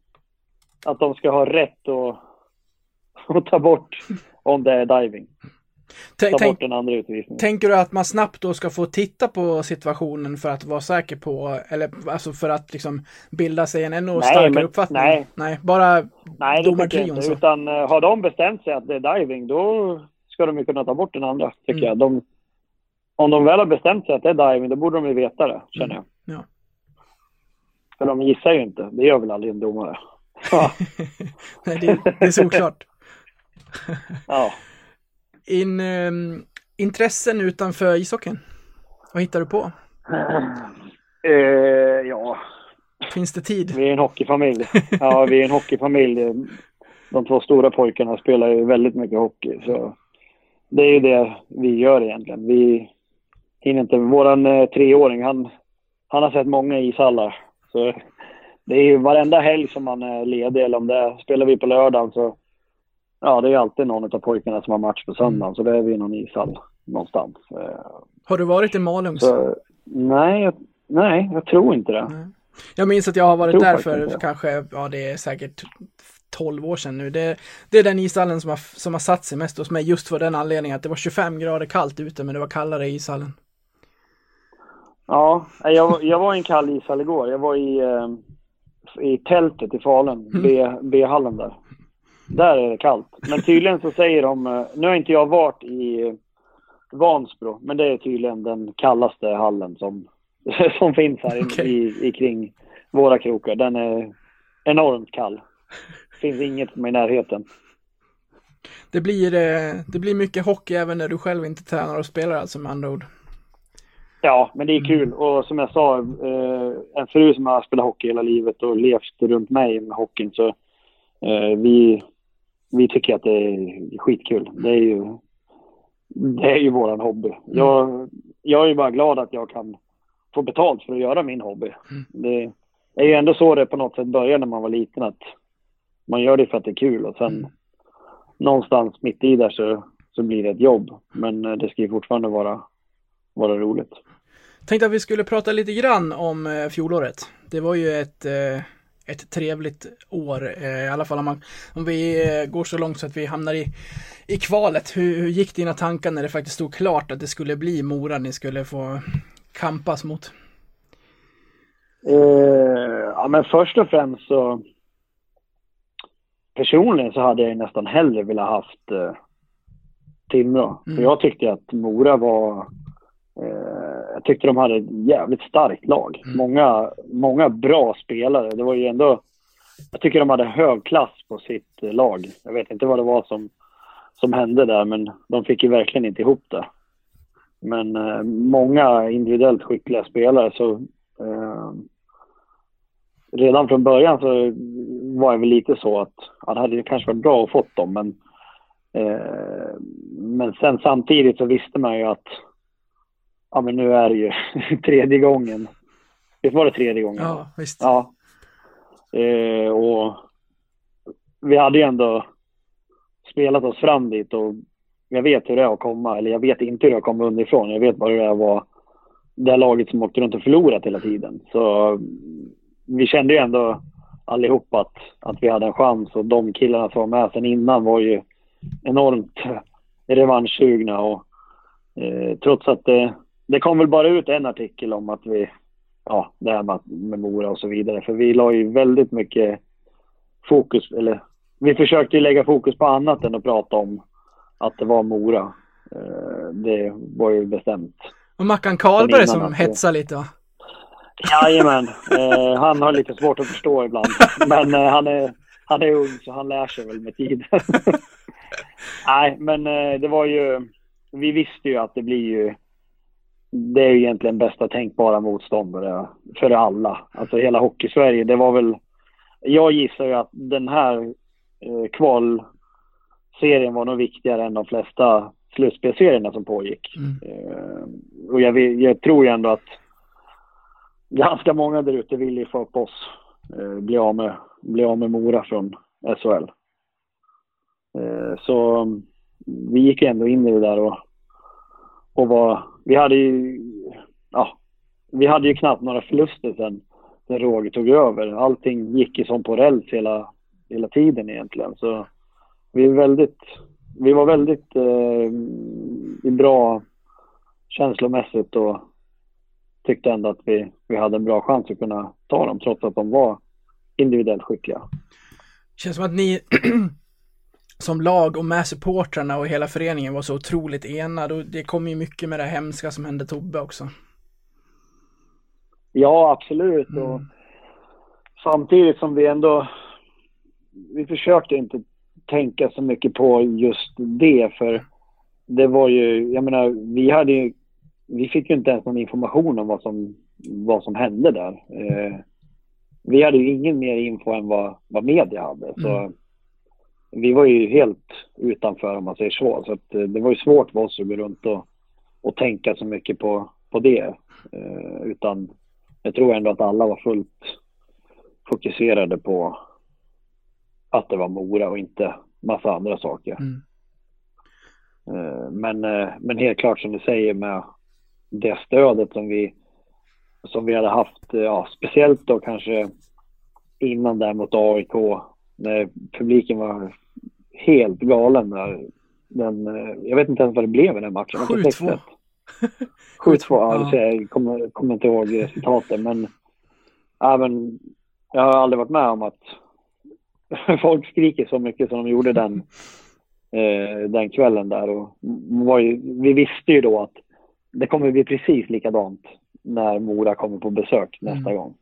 Att de ska ha rätt att, att ta bort om det är diving. Ta bort den andra utvisningen. Tänker du att man snabbt då ska få titta på situationen för att vara säker på, eller alltså för att liksom bilda sig en ännu nej, starkare men, uppfattning? Nej, nej bara nej, det tycker jag inte. Utan uh, har de bestämt sig att det är diving, då ska de ju kunna ta bort den andra, tycker mm. jag. De, om de väl har bestämt sig att det är diving, då borde de ju veta det, känner jag. Mm. Ja. För de gissar ju inte. Det gör väl aldrig en domare? nej, det, det är såklart. ja in, um, intressen utanför ishockeyn? Vad hittar du på? Uh, ja. Finns det tid? Vi är en hockeyfamilj. Ja, vi är en hockeyfamilj. De två stora pojkarna spelar ju väldigt mycket hockey. Så det är ju det vi gör egentligen. Vi hinner inte. Våran eh, treåring, han, han har sett många ishallar. Så det är ju varenda helg som man är ledig, eller om det är, spelar vi på lördagen så Ja, det är alltid någon av pojkarna som har match på söndagen, mm. så det är vi i någon ishall någonstans. Eh, har du varit i Malung? nej, jag, nej, jag tror inte det. Nej. Jag minns att jag har varit där för kanske, ja det är säkert 12 år sedan nu. Det, det är den ishallen som har, som har satt sig mest hos mig just för den anledningen att det var 25 grader kallt ute men det var kallare i ishallen. Ja, jag, jag var i en kall ishall igår. Jag var i, eh, i tältet i Falun, mm. B-hallen där. Där är det kallt. Men tydligen så säger de, eh, nu har inte jag varit i Vansbro, men det är tydligen den kallaste hallen som, som finns här okay. i, i, kring våra krokar. Den är enormt kall. Det finns inget som är i närheten. Det blir, eh, det blir mycket hockey även när du själv inte tränar och spelar alltså med andra ord. Ja, men det är kul. Och som jag sa, eh, en fru som har spelat hockey hela livet och levt runt mig med hockeyn så vi, vi tycker att det är skitkul. Det är ju, det är ju våran hobby. Jag, jag är ju bara glad att jag kan få betalt för att göra min hobby. Det är ju ändå så det på något sätt började när man var liten att man gör det för att det är kul och sen någonstans mitt i där så, så blir det ett jobb. Men eh, det ska ju fortfarande vara, vara roligt. Tänkte att vi skulle prata lite grann om eh, fjolåret. Det var ju ett, eh, ett trevligt år, eh, i alla fall om, man, om vi eh, går så långt så att vi hamnar i, i kvalet. Hur, hur gick dina tankar när det faktiskt stod klart att det skulle bli Mora ni skulle få kampas mot? Eh, ja, men först och främst så personligen så hade jag nästan hellre velat haft eh, Timrå. Mm. För jag tyckte att Mora var jag tyckte de hade ett jävligt starkt lag. Mm. Många, många bra spelare. Det var ju ändå jag tycker de hade hög klass på sitt eh, lag. Jag vet inte vad det var som, som hände där, men de fick ju verkligen inte ihop det. Men eh, många individuellt skickliga spelare så eh, redan från början så var det väl lite så att ja, det hade kanske varit bra att fått dem, men eh, men sen samtidigt så visste man ju att ja, men nu är det ju tredje gången. Visst var det tredje gången? Ja, visst. Ja. Eh, och vi hade ju ändå spelat oss fram dit och jag vet hur det är att komma, eller jag vet inte hur det är att komma underifrån. Jag vet bara hur det är att vara det laget som åkte runt och förlorat hela tiden. Så vi kände ju ändå allihop att, att vi hade en chans och de killarna som var med sen innan var ju enormt revanschsugna och eh, trots att det, det kom väl bara ut en artikel om att vi ja, det här med, med Mora och så vidare. För vi la ju väldigt mycket fokus, eller vi försökte ju lägga fokus på annat än att prata om att det var Mora. Eh, Det var ju bestämt. Och Mackan Karlberg som att- hetsar lite va? Jajamän, eh, han har lite svårt att förstå ibland. Men eh, han, är, han är ung så han lär sig väl med tiden. Nej, men eh, det var ju, vi visste ju att det blir ju, det är egentligen bästa tänkbara motståndare för alla. Alltså hela Hockeysverige, det var väl, jag gissar ju att den här eh, kvalserien var nog viktigare än de flesta slutspelserierna som pågick. Mm. Eh, och jag, jag tror ju ändå att ganska många där ute vill ju få upp oss. Eh, bli, av med, bli av med Mora från SHL. Eh, så vi gick ju ändå in i det där och, och var, vi hade ju, ja, vi hade ju knappt några förluster sen, sen Roger tog över. Allting gick ju som på räls hela, hela tiden egentligen. Så vi är väldigt, vi var väldigt eh, bra känslomässigt och tyckte ändå att vi, vi hade en bra chans att kunna ta dem trots att de var individuellt skickliga. Känns som att ni som lag och med supportrarna och hela föreningen var så otroligt enade och det kom ju mycket med det hemska som hände Tobbe också. Ja, absolut. Och samtidigt som vi ändå... Vi försökte inte tänka så mycket på just det för det var ju, jag menar, vi hade ju, vi fick ju inte ens någon information om vad som, vad som hände där. Eh, vi hade ju ingen mer info än vad, vad media hade. Så vi var ju helt utanför om man säger så. Så eh, det var ju svårt för oss att gå runt och, och tänka så mycket på, på det. Eh, utan jag tror ändå att alla var fullt fokuserade på att det var Mora och inte massa andra saker. Mm. Eh, Men, eh, men helt klart som du säger med det stödet som vi, som vi hade haft, eh, ja, speciellt då kanske innan där mot AIK, när publiken var helt galen där. Den, eh, jag vet inte ens vad det blev i den matchen. Var det 7-2. 6-1? 7-2, ja, ser jag kommer, kommer inte ihåg resultatet men, ja, men jag har aldrig varit med om att folk skriker så mycket som de gjorde den, eh, den kvällen där. Och ju, vi visste ju då att det kommer bli precis likadant när Mora kommer på besök nästa Mm. gång.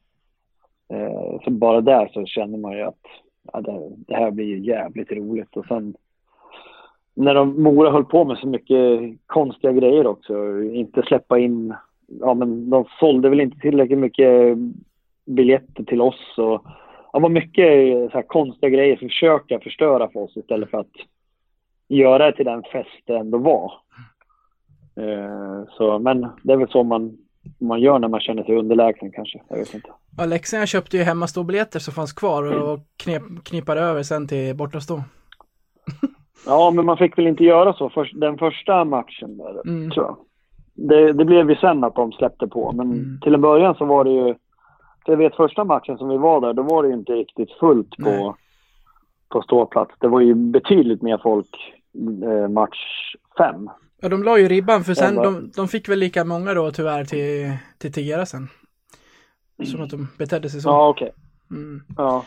Eh, så bara där så känner man ju att ja, det, det här blir ju jävligt roligt. Och sen när de, Mora höll på med så mycket konstiga grejer också, inte släppa in, ja men de sålde väl inte tillräckligt mycket biljetter till oss och det var mycket så här konstiga grejer som försöka förstöra för oss istället för att göra det till den fest det ändå var. Eh, så, men det är väl så man, man gör när man känner sig underlägsen kanske. Jag vet inte. Ja, Leksand köpte ju hemmaståbiljetter som fanns kvar och knep, knipade över sen till bortastå. Ja, men man fick väl inte göra så för, den första matchen där, Mm. tror jag. Det, det blev ju sen att de släppte på, men Mm. till en början så var det ju... Jag vet första matchen som vi var där, då var det ju inte riktigt fullt Nej. på, på ståplats. Det var ju betydligt mer folk eh, match fem. Ja, de la ju ribban för sen, de, de fick väl lika många då tyvärr till, till Tera sen. Som att de betedde sig så. Ja, okej. Mm. Ja.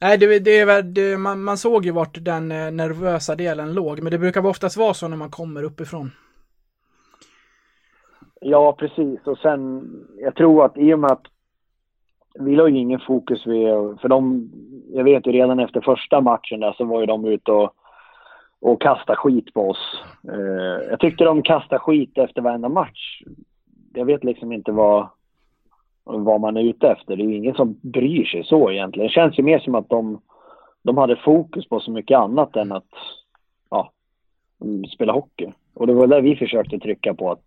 Nej, det, det är det, man, man såg ju vart den eh, nervösa delen låg, men det brukar oftast vara så när man kommer uppifrån. ja, precis. Och sen, jag tror att i och med att vi la ju ingen fokus vid, för de, jag vet ju redan efter första matchen där så var ju de ute och, och kasta skit på oss. Eh, jag tyckte de kastade skit efter varenda match. Jag vet liksom inte vad, vad man är ute efter. Det är ju ingen som bryr sig så egentligen. Det känns ju mer som att de, de hade fokus på så mycket annat än att ja, spela hockey. Och det var där vi försökte trycka på att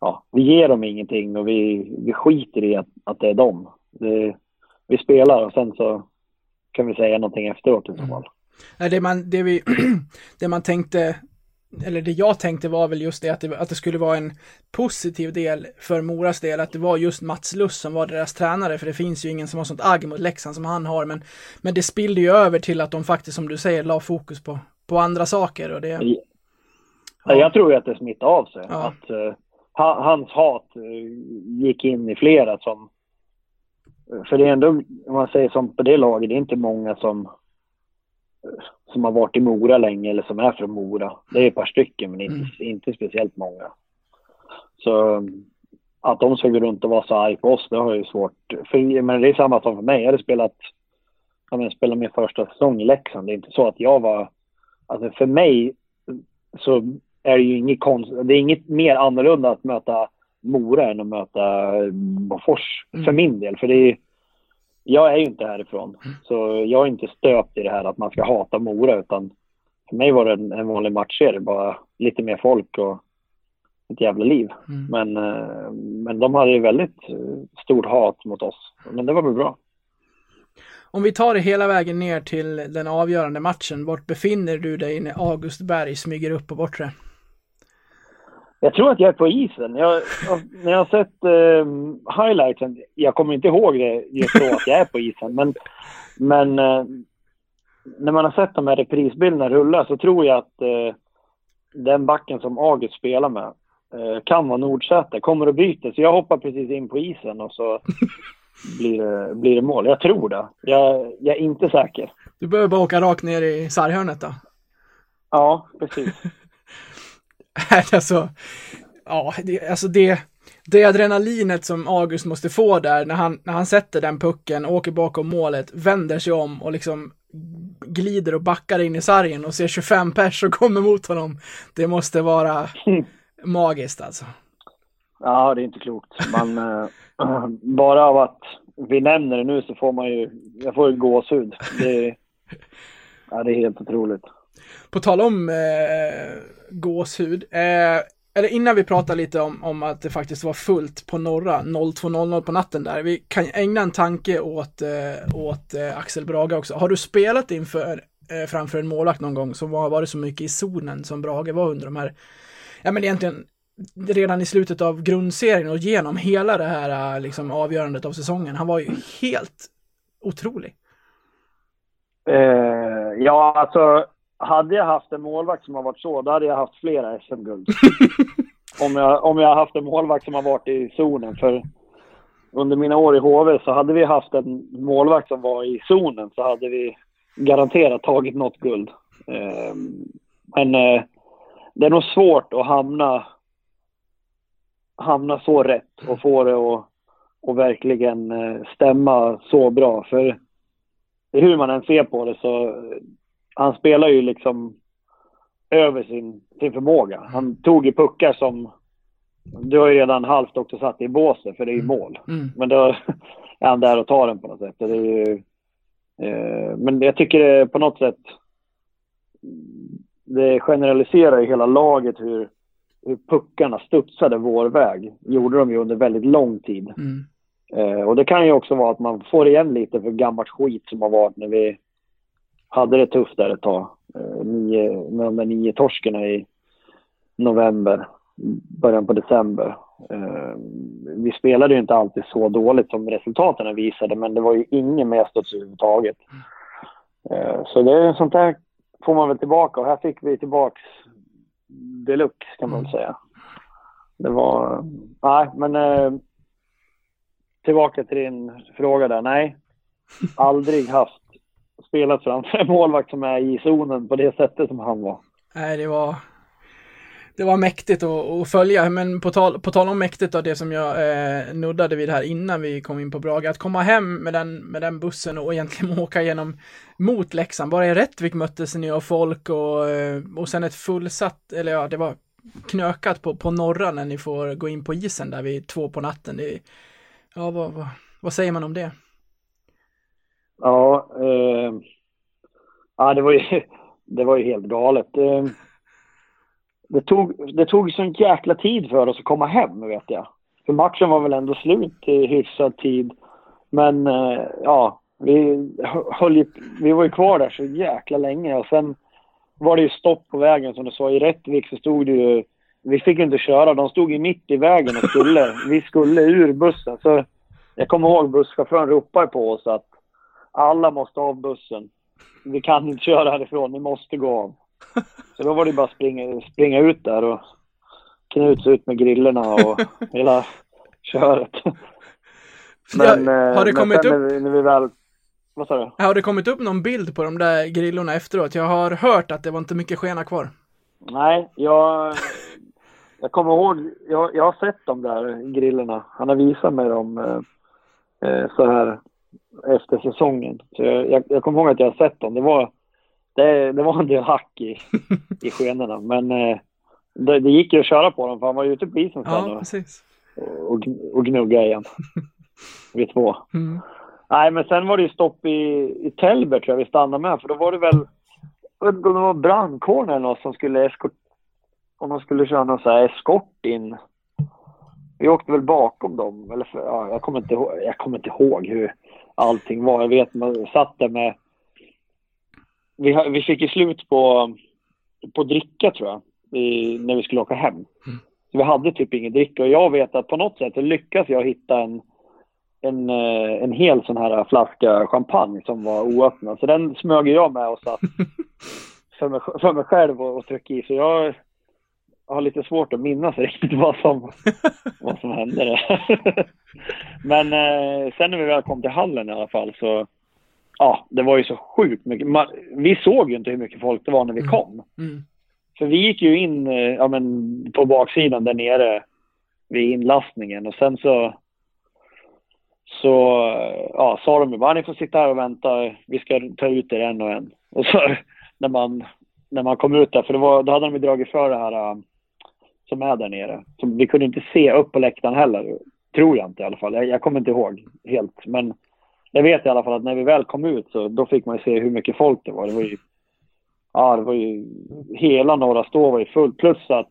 ja, vi ger dem ingenting och vi, vi skiter i att, att det är dem. Det, vi spelar och sen så kan vi säga någonting efteråt i så fall. Nej, det man, det vi, det man tänkte, eller det jag tänkte var väl just det att, det att det skulle vara en positiv del för Moras del, att det var just Mats Luss som var deras tränare, för det finns ju ingen som har sånt agg mot Leksand som han har, men, men det spillde ju över till att de faktiskt, som du säger, la fokus på, på andra saker och det... Ja. Jag tror ju att det smittade av sig. Ja. Att, eh, ha, hans hat eh, gick in i flera som... För det är ändå, om man säger som på det laget, det är inte många som, eh, som har varit i Mora länge eller som är från Mora. Det är ett par stycken, men inte, inte speciellt många. Så att de ska gå runt och vara så arg på oss, det har jag ju svårt. För, men det är samma som för mig. Jag hade spelat, ja, men spelat min första säsong i Leksand. Det är inte så att jag var... Alltså för mig så är det ju inget konst, det är inget mer annorlunda att möta Mora än att möta Bofors Mm. för min del. För det är, jag är ju inte härifrån. Så jag är inte stöpt i det här att man ska hata Mora utan för mig var det en, en vanlig matchserie. Bara lite mer folk och ett jävla liv. Mm. Men, eh, men de hade ju väldigt eh, stort hat mot oss. Men det var väl bra. Om vi tar det hela vägen ner till den avgörande matchen, vart befinner du dig när August Berg smyger upp på bortre? Jag tror att jag är på isen. Jag, när jag har sett eh, highlightsen, jag kommer inte ihåg det just då att jag är på isen, men, men eh, när man har sett de här reprisbilderna rulla så tror jag att eh, den backen som August spelar med eh, kan vara Nordsäter, kommer att byta. Så jag hoppar precis in på isen och så blir det, blir det mål. Jag tror det. Jag, jag är inte säker. Du behöver bara åka rakt ner i sarghörnet då. Ja, precis. alltså, ja, det, alltså det, det adrenalinet som August måste få där när han, när han sätter den pucken, åker bakom målet, vänder sig om och liksom glider och backar in i sargen och ser 25 pers som kommer mot honom. Det måste vara magiskt alltså. Ja, det är inte klokt. Man, eh, bara av att vi nämner det nu så får man ju, jag får ju gåshud. Det, ja, det är helt otroligt. På tal om eh, gåshud, eh, eller innan vi pratar lite om, om att det faktiskt var fullt på norra 02.00 på natten där. Vi kan ägna en tanke åt, eh, åt eh, Axel Brage också. Har du spelat inför, eh, framför en målvakt någon gång som har varit så mycket i zonen som Brage var under de här, ja men egentligen redan i slutet av grundserien och genom hela det här eh, liksom avgörandet av säsongen. Han var ju helt otrolig. Eh, ja, alltså hade jag haft en målvakt som har varit så, då hade jag haft flera SM-guld. om, jag, om jag haft en målvakt som har varit i zonen. För under mina år i HV så hade vi haft en målvakt som var i zonen så hade vi garanterat tagit något guld. Eh, men eh, det är nog svårt att hamna, hamna så rätt och få det att och verkligen eh, stämma så bra. För hur man än ser på det så han spelar ju liksom över sin, sin förmåga. Han tog ju puckar som du har ju redan halvt också satt i båset för det är ju mål. Mm. Men då är han där och tar den på något sätt. Det är ju, Eh, men jag tycker det på något sätt det generaliserar ju hela laget hur, hur puckarna studsade vår väg. gjorde de ju under väldigt lång tid. Mm. Eh, och det kan ju också vara att man får igen lite för gammalt skit som har varit när vi hade det tufft där ett tag. Eh, nio, med de där nio torskerna i november, början på december. Eh, vi spelade ju inte alltid så dåligt som resultaten visade, men det var ju ingen medstuds överhuvudtaget. Eh, så det är sånt där får man väl tillbaka och här fick vi tillbaks deluxe kan man väl säga. Det var, nej men tillbaka till din fråga där. Nej, aldrig haft spelat framför en målvakt som är i zonen på det sättet som han var. Nej, det var, det var mäktigt att, följa, men på tal, på tal om mäktigt då, det som jag eh, nuddade vid här innan vi kom in på Braga, att komma hem med den, med den bussen och egentligen åka genom, mot Leksand, bara i Rättvik möttes ni av folk och, eh, och sen ett fullsatt, eller ja, det var knökat på, på norra när ni får gå in på isen där vid två på natten. Det, ja, vad, vad, vad säger man om det? Ja, eh, ja det, var ju, det var ju helt galet. Eh, det tog, det tog sån jäkla tid för oss att komma hem, vet jag. För matchen var väl ändå slut i hyfsad tid. Men eh, ja, vi, höll ju, vi var ju kvar där så jäkla länge och sen var det ju stopp på vägen som du sa. I Rättvik så stod det ju... Vi fick ju inte köra. De stod ju mitt i vägen och skulle... vi skulle ur bussen. Så jag kommer ihåg busschauffören ropade på oss att alla måste av bussen. Vi kan inte köra härifrån, ni måste gå av. Så då var det bara att springa, springa ut där och knuts ut med grillorna och hela köret. Men, ja, har det kommit upp? När vi, när vi väl, vad sa du? Har det kommit upp någon bild på de där grillorna efteråt? Jag har hört att det var inte mycket skena kvar. Nej, jag, jag kommer ihåg, jag, jag har sett de där grillorna. Han har visat mig dem eh, eh så här efter säsongen. Så jag, jag, jag kommer ihåg att jag har sett dem. Det var, det, det var en del hack i, i skenorna. Men eh, det, det, gick ju att köra på dem för han var ju ute på isen sen ja, och, och, och gnugga igen. Vid två. Mm. Nej, men sen var det ju stopp i, i Tällberg tror jag vi stannade med. För då var det väl, jag vet inte om det var brandkåren eller något som skulle eskort, om de skulle köra någon så här eskort in. Vi åkte väl bakom dem, eller för, ja, jag, kommer inte jag kommer inte ihåg hur allting var. Jag vet man satt där med vi, vi fick ju slut på, på dricka tror jag, i, när vi skulle åka hem. Mm. Så vi hade typ ingen dricka och jag vet att på något sätt lyckas jag hitta en, en, eh, en hel sån här flaska champagne som var oöppnad. Så den smög jag med och satt för mig, för mig själv och, och tryckte i. Så jag har lite svårt att minnas riktigt vad som, vad som hände där. Men eh, sen när vi väl kom till hallen i alla fall så ja, det var ju så sjukt mycket. Man, vi såg ju inte hur mycket folk det var när vi mm. kom. Mm. För vi gick ju in eh, ja, men, på baksidan där nere vid inlastningen och sen så så ja, sa de ju bara ni får sitta här och vänta, vi ska ta ut er en och en. Och så när man, när man kom ut där, för det var, då hade de ju dragit för det här äh, som är där nere. Så vi kunde inte se upp på läktaren heller, tror jag inte i alla fall. Jag, jag kommer inte ihåg helt, men jag vet i alla fall att när vi väl kom ut så då fick man ju se hur mycket folk det var. Det var ju, ja, det var ju, hela norra stå var ju fullt plus att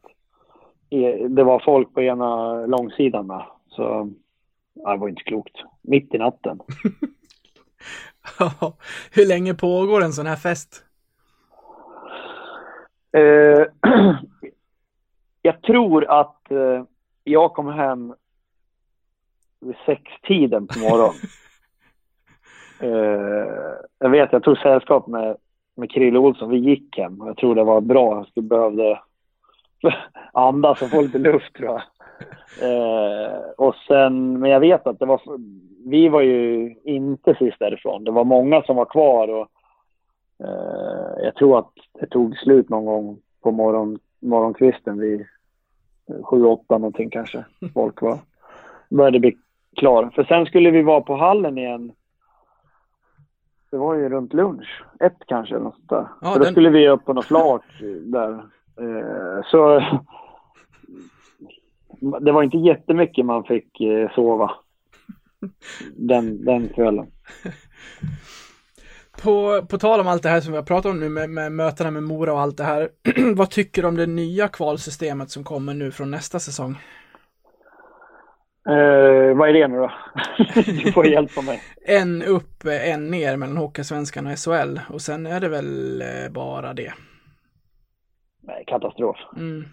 det var folk på ena långsidan med. Så ja, det var inte klokt. Mitt i natten. hur länge pågår en sån här fest? Eh, jag tror att eh, jag kom hem vid sextiden på morgonen. Uh, jag vet, jag tog sällskap med, med Krille Olsson. Vi gick hem. Jag tror det var bra. Jag behövde andas och få lite luft tror jag. Uh, och sen, men jag vet att det var, vi var ju inte sist därifrån. Det var många som var kvar och uh, jag tror att det tog slut någon gång på morgon, morgonkvisten vid sju, åtta någonting kanske. Folk var, började bli klar. För sen skulle vi vara på hallen igen det var ju runt lunch. Ett kanske eller något sånt där. Ja, För då den... skulle vi upp på något flak där. Eh, så det var inte jättemycket man fick eh, sova den, den kvällen. På, på tal om allt det här som vi har pratat om nu med, med mötena med Mora och allt det här. vad tycker du om det nya kvalsystemet som kommer nu från nästa säsong? Eh, vad är det nu då? du får hjälpa mig. En upp, en ner mellan Hockeysvenskan och SHL och sen är det väl eh, bara det. Nej, katastrof. Mm.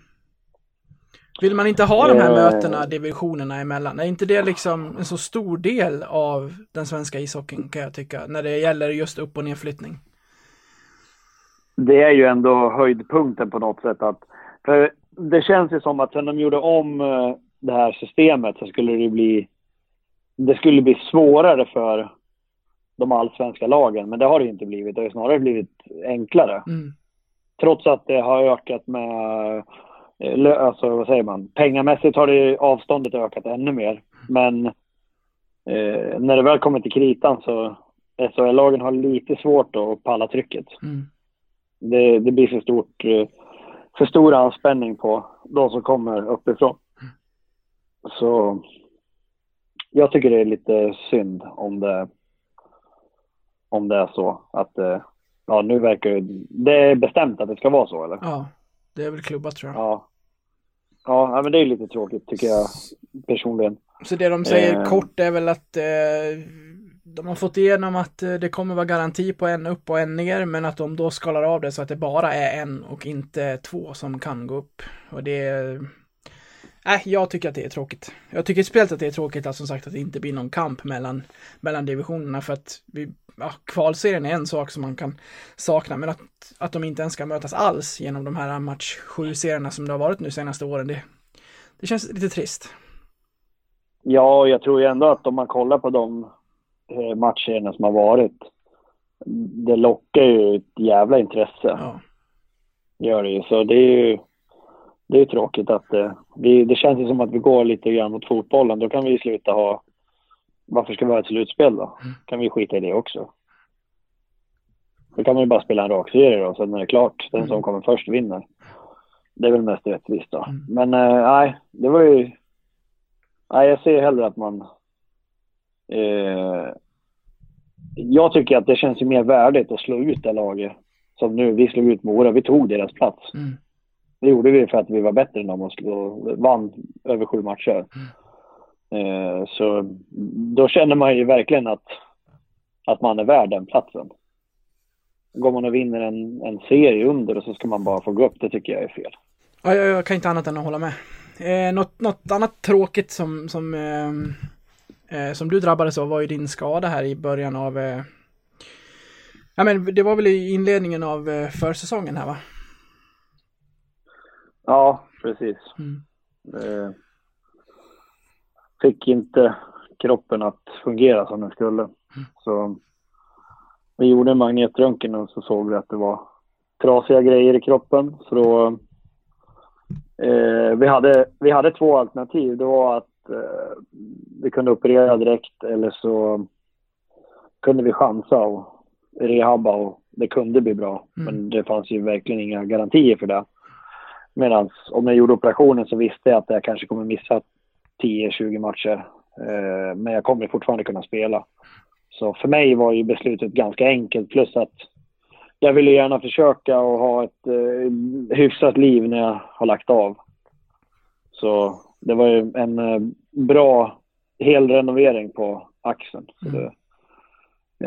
Vill man inte ha de här Eh. mötena, divisionerna emellan? Är inte det liksom en så stor del av den svenska ishockeyn kan jag tycka, när det gäller just upp och nedflyttning? det är ju ändå höjdpunkten på något sätt. Att, för det känns ju som att sen de gjorde om eh, det här systemet så skulle det bli... Det skulle bli svårare för de allsvenska lagen, men det har det inte blivit. Det har snarare blivit enklare. Mm. Trots att det har ökat med... eh, Alltså vad säger man? Pengamässigt har det avståndet ökat ännu mer. Men eh, när det väl kommer till kritan så SHL-lagen har lite svårt att palla trycket Mm. det, det blir för stort, eh, för stor anspänning på de som kommer uppifrån. Så jag tycker det är lite synd om det, om det är så att eh, ja, nu verkar det, det är bestämt att det ska vara så eller? Ja, det är väl klubbat tror jag. Ja. Ja, men det är lite tråkigt tycker jag personligen. Så det de säger Eh. kort är väl att eh, de har fått igenom att eh, det kommer vara garanti på en upp och en ner, men att de då skalar av det så att det bara är en och inte två som kan gå upp. Och det är... Nej, jag tycker att det är tråkigt. Jag tycker speciellt att det är tråkigt att som sagt att det inte blir någon kamp mellan, mellan divisionerna för att vi, ja, kvalserien är en sak som man kan sakna, men att, att de inte ens ska mötas alls genom de här match 7-serierna som det har varit nu senaste åren, det, det känns lite trist. Ja, jag tror ju ändå att om man kollar på de eh, matcherna som har varit, det lockar ju ett jävla intresse. Ja. gör det ju. Så det är ju det är tråkigt att eh, vi, det känns ju som att vi går lite grann mot fotbollen. Då kan vi ju sluta ha... Varför ska vi ha ett slutspel då? Kan vi skita i det också? Då kan man ju bara spela en rak serie då, sen är det klart. Den som kommer först vinner. Det är väl mest rättvist då. Men eh, nej, det var ju... Nej, jag ser hellre att man... Eh, jag tycker att det känns ju mer värdigt att slå ut det laget. Som nu, vi slog ut Mora, vi tog deras plats. Mm. Det gjorde vi för att vi var bättre än dem och slå, vann över sju matcher. Eh, så då känner man ju verkligen att, att man är värd den platsen. Går man och vinner en, en serie under och så ska man bara få gå upp, det tycker jag är fel. Ja, jag, jag kan inte annat än att hålla med. Eh, något, något annat tråkigt som, som, eh, eh, som du drabbades av var ju din skada här i början av... Eh, ja, men det var väl i inledningen av eh, försäsongen här va? Ja, precis. Mm. Fick inte kroppen att fungera som den skulle. Så vi gjorde en magnetröntgen och så såg vi att det var trasiga grejer i kroppen. Så då, eh, vi, hade, vi hade två alternativ. Det var att eh, vi kunde operera direkt eller så kunde vi chansa och rehabba och det kunde bli bra. Men det fanns ju verkligen inga garantier för det. Medan om jag gjorde operationen så visste jag att jag kanske kommer missa 10-20 matcher. Eh, men jag kommer fortfarande kunna spela. Så för mig var ju beslutet ganska enkelt. Plus att jag ville gärna försöka och ha ett eh, hyfsat liv när jag har lagt av. Så det var ju en eh, bra helrenovering på axeln. Så det,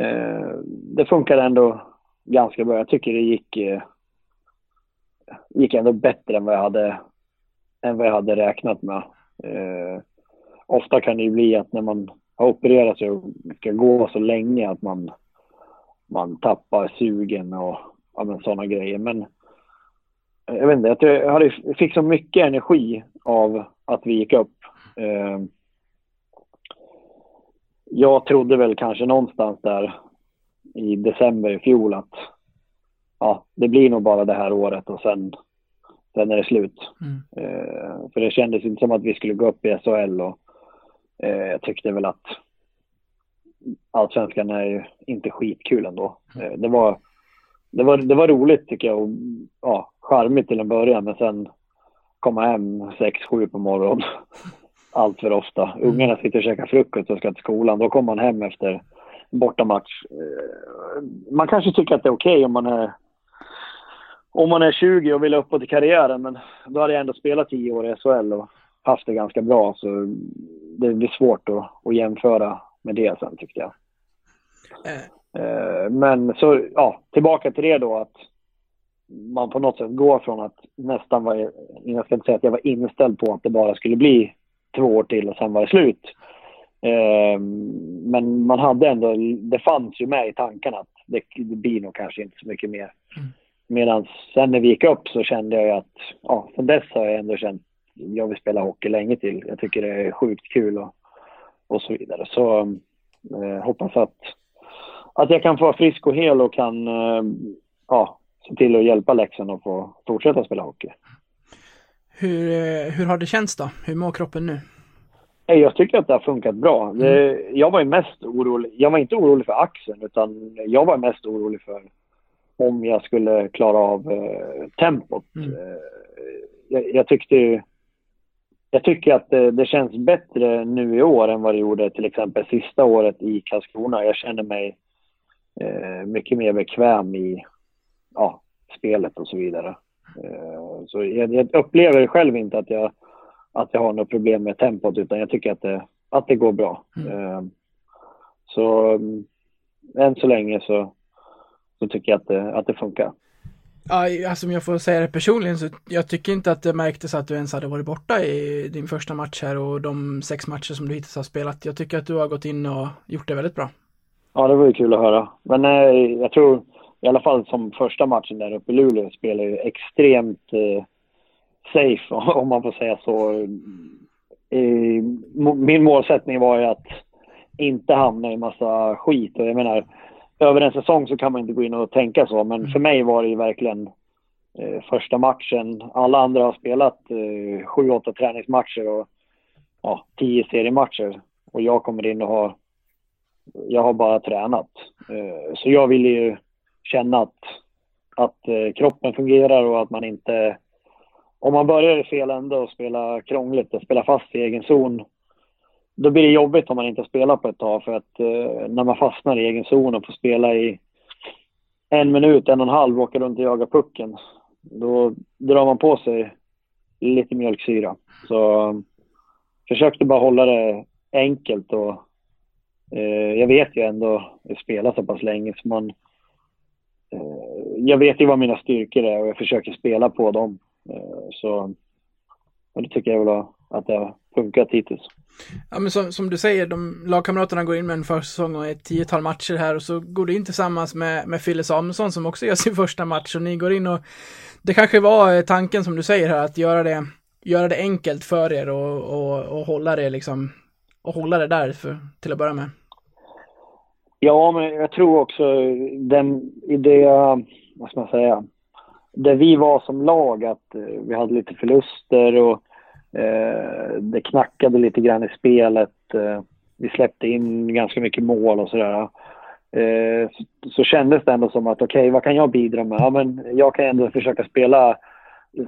eh, det funkade ändå ganska bra. Jag tycker det gick, eh, gick ändå bättre än vad jag hade, än vad jag hade räknat med. Eh, ofta kan det ju bli att när man har opererat sig och ska gå så länge att man, man tappar sugen och ja, men sådana grejer. Men eh, jag vet inte, jag tror jag hade, jag fick så mycket energi av att vi gick upp. Eh, jag trodde väl kanske någonstans där i december i fjol att ja, det blir nog bara det här året och sen, sen är det slut. Mm. Eh, för det kändes inte som att vi skulle gå upp i SHL och eh, jag tyckte väl att allsvenskan är ju inte skitkul ändå. Eh, det, var, det, var, det var roligt tycker jag och ja, charmigt till en början men sen komma hem 6-7 på morgonen allt för ofta. Ungarna sitter och käkar frukost och ska till skolan. Då kommer man hem efter bortamatch. Eh, man kanske tycker att det är okej okay om man är om man är 20 och vill uppåt i karriären, men då hade jag ändå spelat 10 år i SHL och haft det ganska bra, så det blir svårt att, att jämföra med det sen tyckte jag. Äh. Men så, ja, tillbaka till det då att man på något sätt går från att nästan vara, jag ska inte säga att jag var inställd på att det bara skulle bli två år till och sen var det slut. Ehm, men man hade ändå, det fanns ju med i tankarna att det, det blir nog kanske inte så mycket mer. Mm. Medan sen när vi gick upp så kände jag ju att, ja, sen dess har jag ändå känt, jag vill spela hockey länge till. Jag tycker det är sjukt kul och, och så vidare. Så eh, hoppas att, att jag kan få vara frisk och hel och kan, eh, ja, se till att hjälpa Leksand att få fortsätta spela hockey. Hur, eh, hur har det känts då? Hur mår kroppen nu? Jag tycker att det har funkat bra. Mm. Jag var ju mest orolig. Jag var inte orolig för axeln utan jag var mest orolig för om jag skulle klara av eh, tempot. Mm. Eh, jag, jag, tyckte jag tycker att det, det, känns bättre nu i år än vad det gjorde till exempel sista året i Karlskrona. Jag känner mig eh, mycket mer bekväm i ja, spelet och så vidare. Eh, så jag, jag, upplever själv inte att jag, att jag har något problem med tempot utan jag tycker att det, att det går bra. Mm. Eh, så mm, än så länge så, så tycker jag att det, att det funkar. Ja, alltså om jag får säga det personligen så jag tycker inte att det märktes att du ens hade varit borta i din första match här och de sex matcher som du hittills har spelat. Jag tycker att du har gått in och gjort det väldigt bra. Ja, det var ju kul att höra. Men eh, jag tror i alla fall som första matchen där uppe i Luleå spelar ju extremt eh, safe om man får säga så. Eh, min målsättning var ju att inte hamna i massa skit och jag menar över en säsong så kan man inte gå in och tänka så men för mig var det ju verkligen eh, första matchen. Alla andra har spelat eh, sju, åtta träningsmatcher och ja, tio seriematcher och jag kommer in och har jag har bara tränat. Eh, så jag ville ju känna att, att eh, kroppen fungerar och att man inte... Om man börjar i fel ände och spelar krångligt och spelar fast i egen zon, då blir det jobbigt om man inte spelar på ett tag för att eh, när man fastnar i egen zon och får spela i en minut, en och en halv, åka runt och jaga pucken, då drar man på sig lite mjölksyra. Så försökte bara hålla det enkelt och eh, jag vet ju ändå, jag spelar så pass länge så man Eh, jag vet ju vad mina styrkor är och jag försöker spela på dem. Eh, så och det tycker jag väl att det funkat hittills. Ja men som, som du säger, de lagkamraterna går in med en försäsong och ett tiotal matcher här och så går du in tillsammans med, med Fille Samuelsson som också gör sin första match och ni går in och det kanske var tanken som du säger här att göra det, göra det enkelt för er och, och, och hålla det liksom och hålla det där för, till att börja med. Ja, men jag tror också den, i det, vad ska man säga, där vi var som lag att eh, vi hade lite förluster och eh, Eh, det knackade lite grann i spelet. Eh, vi släppte in ganska mycket mål och sådär. Eh, så, så kändes det ändå som att okej, okay, vad kan jag bidra med? Ja, men jag kan ändå försöka spela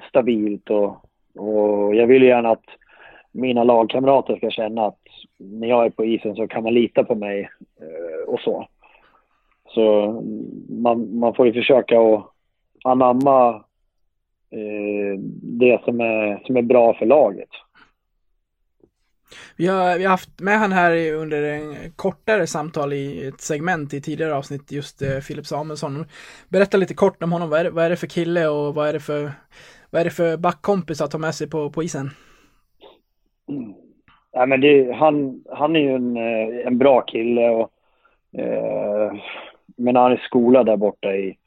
stabilt och, och jag vill gärna att mina lagkamrater ska känna att när jag är på isen så kan man lita på mig eh, och så. Så mm, man, man får ju försöka att anamma det som är, som är bra för laget. Vi har, vi har haft med han här under en kortare samtal i ett segment i tidigare avsnitt, just eh, Filip Samuelsson. Berätta lite kort om honom. Vad är, det, vad är det för kille och vad är det för, vad är det för backkompis att ha med sig på, på isen? Ja, men det, han, han är ju en, eh, en bra kille och eh, men han är skolad där borta i,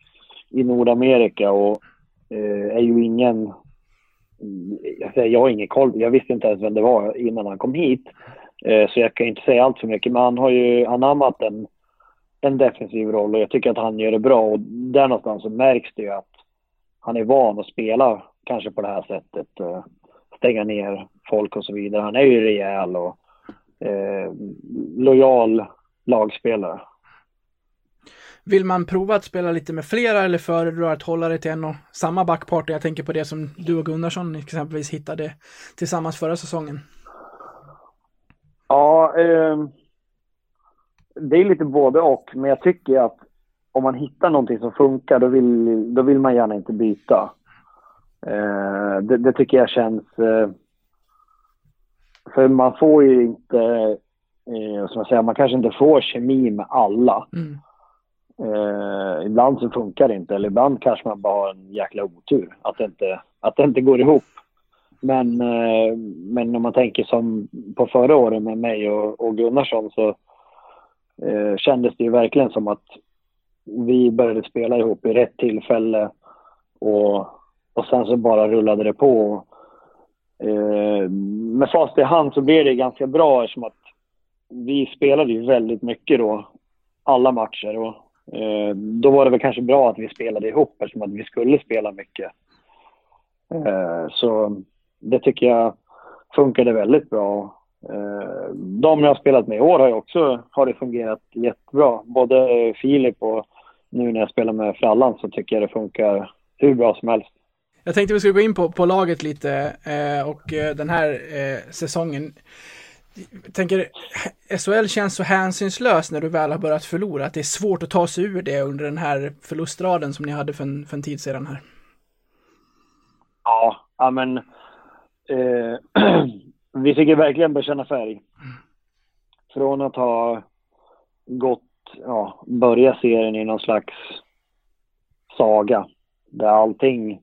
i Nordamerika och eh, Eh, är ju ingen... Jag, säger, jag har ingen koll, jag visste inte ens vem det var innan han kom hit. Eh, så jag kan inte säga allt för mycket, men han har ju anammat en, en defensiv roll och jag tycker att han gör det bra och där någonstans så märks det ju att han är van att spela kanske på det här sättet. Eh, stänga ner folk och så vidare. Han är ju rejäl och eh, lojal lagspelare. Vill man prova att spela lite med flera eller föredrar att hålla det till en och samma backpartner? Jag tänker på det som du och Gunnarsson exempelvis hittade tillsammans förra säsongen. Ja, eh, det är lite både och, men jag tycker att om man hittar någonting som funkar, då vill, då vill man gärna inte byta. Eh, det, det, tycker jag känns... Eh, för man får ju inte, eh, som jag säger, man kanske inte får kemi med alla. Mm. Eh, ibland så funkar det inte, eller ibland kanske man bara har en jäkla otur. Att det inte, att det inte går ihop. Men, eh, men om man tänker som på förra året med mig och, och Gunnarsson så eh, kändes det ju verkligen som att vi började spela ihop i rätt tillfälle och, och sen så bara rullade det på. Eh, med fast i hand så blev det ganska bra eftersom att vi spelade ju väldigt mycket då, alla matcher. Och, Eh, då var det väl kanske bra att vi spelade ihop eftersom att vi skulle spela mycket. Eh, så det tycker jag funkade väldigt bra. Eh, de jag har spelat med i år har ju också har det fungerat jättebra. Både Filip och nu när jag spelar med Frallan så tycker jag det funkar hur bra som helst. Jag tänkte vi skulle gå in på, på laget lite och den här säsongen. Jag tänker, SHL känns så hänsynslös när du väl har börjat förlora, att det är svårt att ta sig ur det under den här förlustraden som ni hade för en, för en tid sedan här. Ja, ja men eh, vi fick ju verkligen bekänna färg. Från att ha gått, ja, börja serien i någon slags saga där allting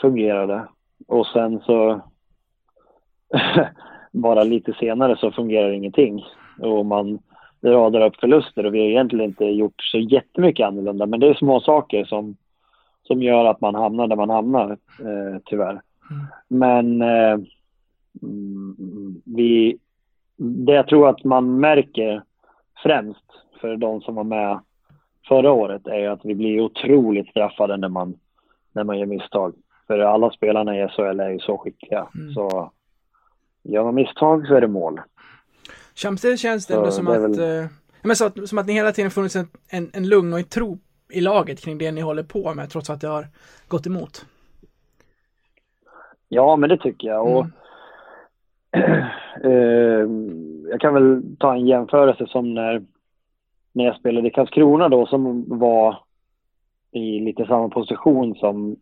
fungerade och sen så bara lite senare så fungerar ingenting och man radar upp förluster och vi har egentligen inte gjort så jättemycket annorlunda men det är små saker som, som gör att man hamnar där man hamnar eh, tyvärr. Mm. Men eh, vi, det jag tror att man märker främst för de som var med förra året är att vi blir otroligt straffade när man, när man gör misstag. För alla spelarna i SHL är ju så skickliga. Mm. Så gör man misstag så är det mål. Samtidigt känns det ändå som det att, väl... eh, men så att, som att ni hela tiden funnits en, en, en lugn och en tro i laget kring det ni håller på med trots att det har gått emot. Ja, men det tycker jag. Och, mm. eh, jag kan väl ta en jämförelse som när, när jag spelade i Karlskrona då som var i lite samma position som,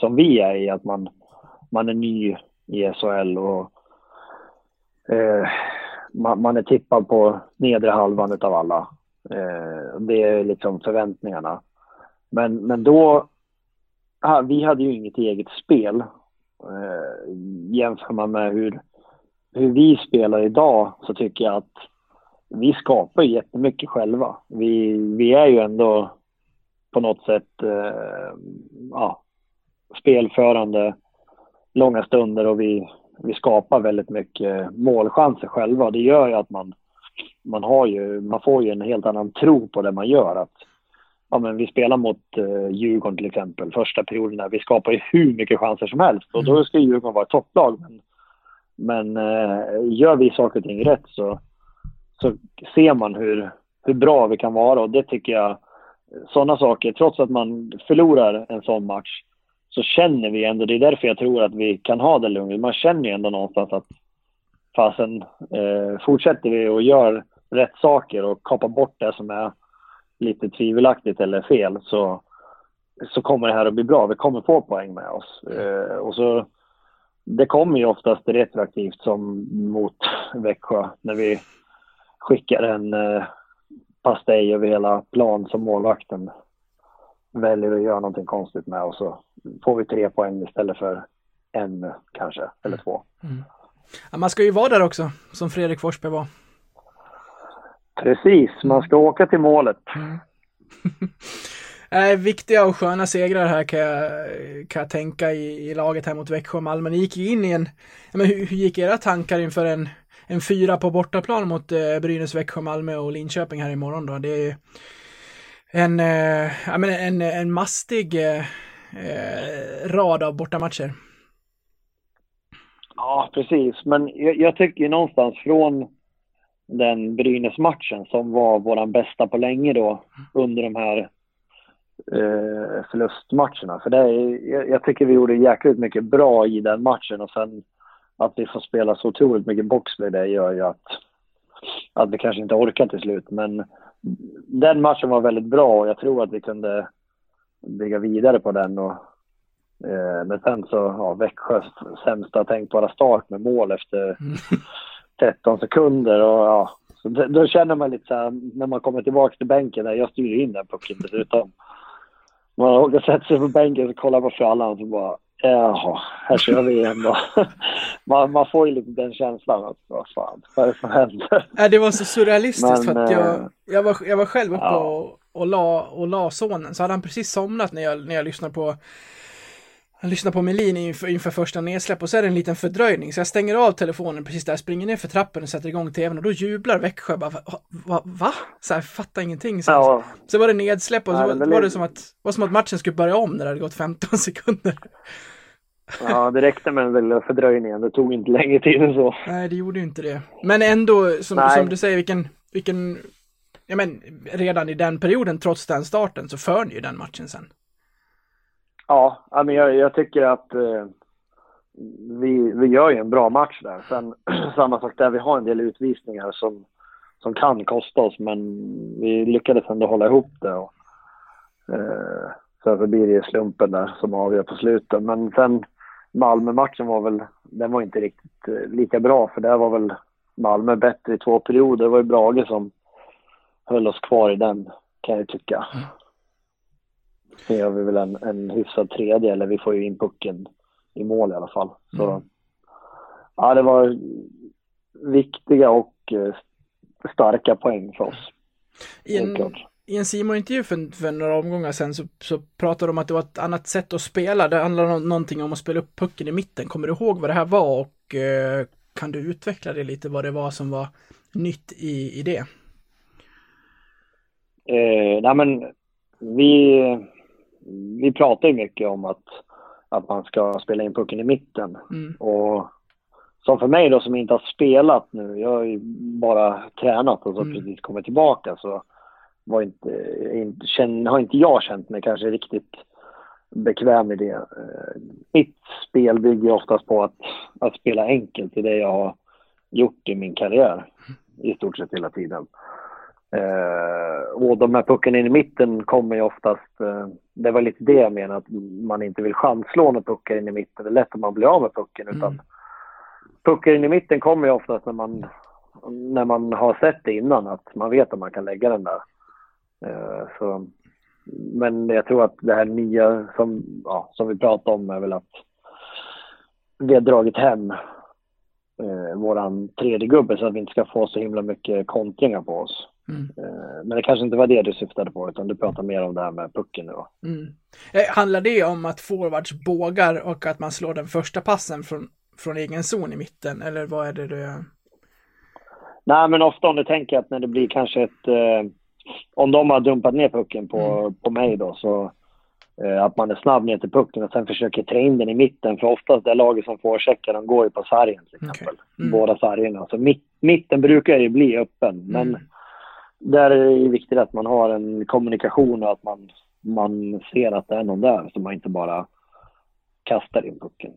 som vi är i. Att man, man är ny i SHL och eh, man, man, är tippad på nedre halvan av alla. Eh, det är liksom förväntningarna. Men, men då, ah, vi hade ju inget eget spel Eh, jämför man med hur, hur vi spelar idag så tycker jag att vi skapar jättemycket själva. Vi, vi är ju ändå på något sätt eh, ja, spelförande långa stunder och vi, vi skapar väldigt mycket målchanser själva. Det gör ju att man, man, har ju, man får ju en helt annan tro på det man gör. Att ja, men vi spelar mot uh, Djurgården till exempel, första perioderna. Vi skapar ju hur mycket chanser som helst och då mm. ska Djurgården vara ett topplag. Men, men uh, gör vi saker och ting rätt så, så ser man hur, hur bra vi kan vara och det tycker jag, sådana saker, trots att man förlorar en sån match, så känner vi ändå, det är därför jag tror att vi kan ha det lugnt. Man känner ju ändå någonstans att fasen, eh, fortsätter vi och gör rätt saker och kapar bort det som är lite tvivelaktigt eller fel så, så kommer det här att bli bra. Vi kommer få poäng med oss. Eh, och så, det kommer ju oftast retroaktivt som mot Växjö när vi skickar en eh, pastej över hela plan som målvakten väljer att göra någonting konstigt med och så får vi tre poäng istället för en kanske, eller två. Mm. Ja, man ska ju vara där också, som Fredrik Forsberg var. Precis, man ska åka till målet. Mm. äh, viktiga och sköna segrar här kan jag, kan jag tänka i, i laget här mot Växjö och Malmö. Ni gick ju in i en, men hur, hur gick era tankar inför en, en fyra på bortaplan mot eh, Brynäs, Växjö, Malmö och Linköping här imorgon då? Det är en, eh, ja, men en, en mastig eh, eh, rad av bortamatcher. Ja, precis. Men jag, jag tycker någonstans från den Brynäs-matchen som var vår bästa på länge då under de här eh, förlustmatcherna. För det jag, jag, tycker vi gjorde jäkligt mycket bra i den matchen och sen att vi får spela så otroligt mycket boxplay det gör ju att att vi kanske inte orkar till slut. Men den matchen var väldigt bra och jag tror att vi kunde bygga vidare på den. Och, eh, men sen så, ja, Växjös sämsta tänkbara start med mål efter 13 sekunder. Och, ja, så d- då känner man lite så här, när man kommer tillbaka till bänken, där jag styr in den pucken dessutom. Man åker sätta sig på bänken och kollar på frallan och så bara, jaha, här kör vi igen då. man, man får ju lite den känslan att, vad fan, vad är det som händer? Det var så surrealistiskt Men, för att eh, jag, jag, var, jag var själv uppe ja. och, och, la, och la sonen, så hade han precis somnat när jag, när jag lyssnade på han lyssnar på Melin inför, inför första nedsläpp och så är det en liten fördröjning så jag stänger av telefonen precis där, springer ner för trappen och sätter igång tvn och då jublar Växjö bara va? va, va? Så här, fattar ingenting. Så, Ja, så var det nedsläpp och så Nej, var, var det som att, var som att matchen skulle börja om när det hade gått 15 sekunder. ja, det räckte med den lilla fördröjningen. Det tog inte längre tid än så. Nej, det gjorde ju inte det. Men ändå, som, Nej. som du säger, vilken, vilken, ja men redan i den perioden, trots den starten, så för ni ju den matchen sen. Ja, men jag, jag tycker att eh, vi, vi gör ju en bra match där. Sen samma sak där, vi har en del utvisningar som, som kan kosta oss, men vi lyckades ändå hålla ihop det. Och, eh, sen så blir det ju slumpen där som avgör på slutet. Men sen Malmö-matchen var väl, den var inte riktigt eh, lika bra, för där var väl Malmö bättre i två perioder. Det var ju Brage som höll oss kvar i den, kan jag tycka. Sen gör vi väl en, en hyfsad tredje, eller vi får ju in pucken i mål i alla fall. Så, Mm. ja, det var viktiga och eh, starka poäng för oss. I en, i en Simon-intervju för, för några omgångar sen så, så pratade de om att det var ett annat sätt att spela. Det handlar om någonting om att spela upp pucken i mitten. Kommer du ihåg vad det här var och eh, kan du utveckla det lite vad det var som var nytt i, i det? Eh, nej men, vi, vi pratar ju mycket om att, att man ska spela in pucken i mitten. Mm. Och som för mig då som inte har spelat nu, jag har ju bara tränat och så Mm. precis kommit tillbaka så var inte, inte, känn, har inte jag känt mig kanske riktigt bekväm i det. Eh, Mitt spel bygger oftast på att, att spela enkelt, det är det jag har gjort i min karriär i stort sett hela tiden. Eh, och de här puckarna in i mitten kommer ju oftast, eh, det var lite det jag menade, att man inte vill chanslå när puckar in i mitten. Det är lätt att man blir av med pucken. Utan Mm. puckar in i mitten kommer ju oftast när man, när man har sett det innan, att man vet att man kan lägga den där. Eh, så, men jag tror att det här nya som, ja, som vi pratade om är väl att vi har dragit hem eh, våran tredje gubbe så att vi inte ska få så himla mycket kontringar på oss. Mm. Eh, Men det kanske inte var det du syftade på, utan du pratar mer om det här med pucken nu då. Mm. Eh, handlar det om att forwards bågar och att man slår den första passen från, från egen zon i mitten? Eller vad är det du... Nej, men ofta om du tänker att när det blir kanske ett... Eh, om de har dumpat ner pucken på, på mig då, så eh, att man är snabb ner till pucken och sen försöker trä in den i mitten. För oftast det laget som får checkar, de går ju på sargen till exempel. Mm. Båda sargerna. Så mitt, mitten brukar ju bli öppen, men Mm. Där är det viktigt att man har en kommunikation och att man, man ser att det är någon där, så man inte bara kastar in pucken.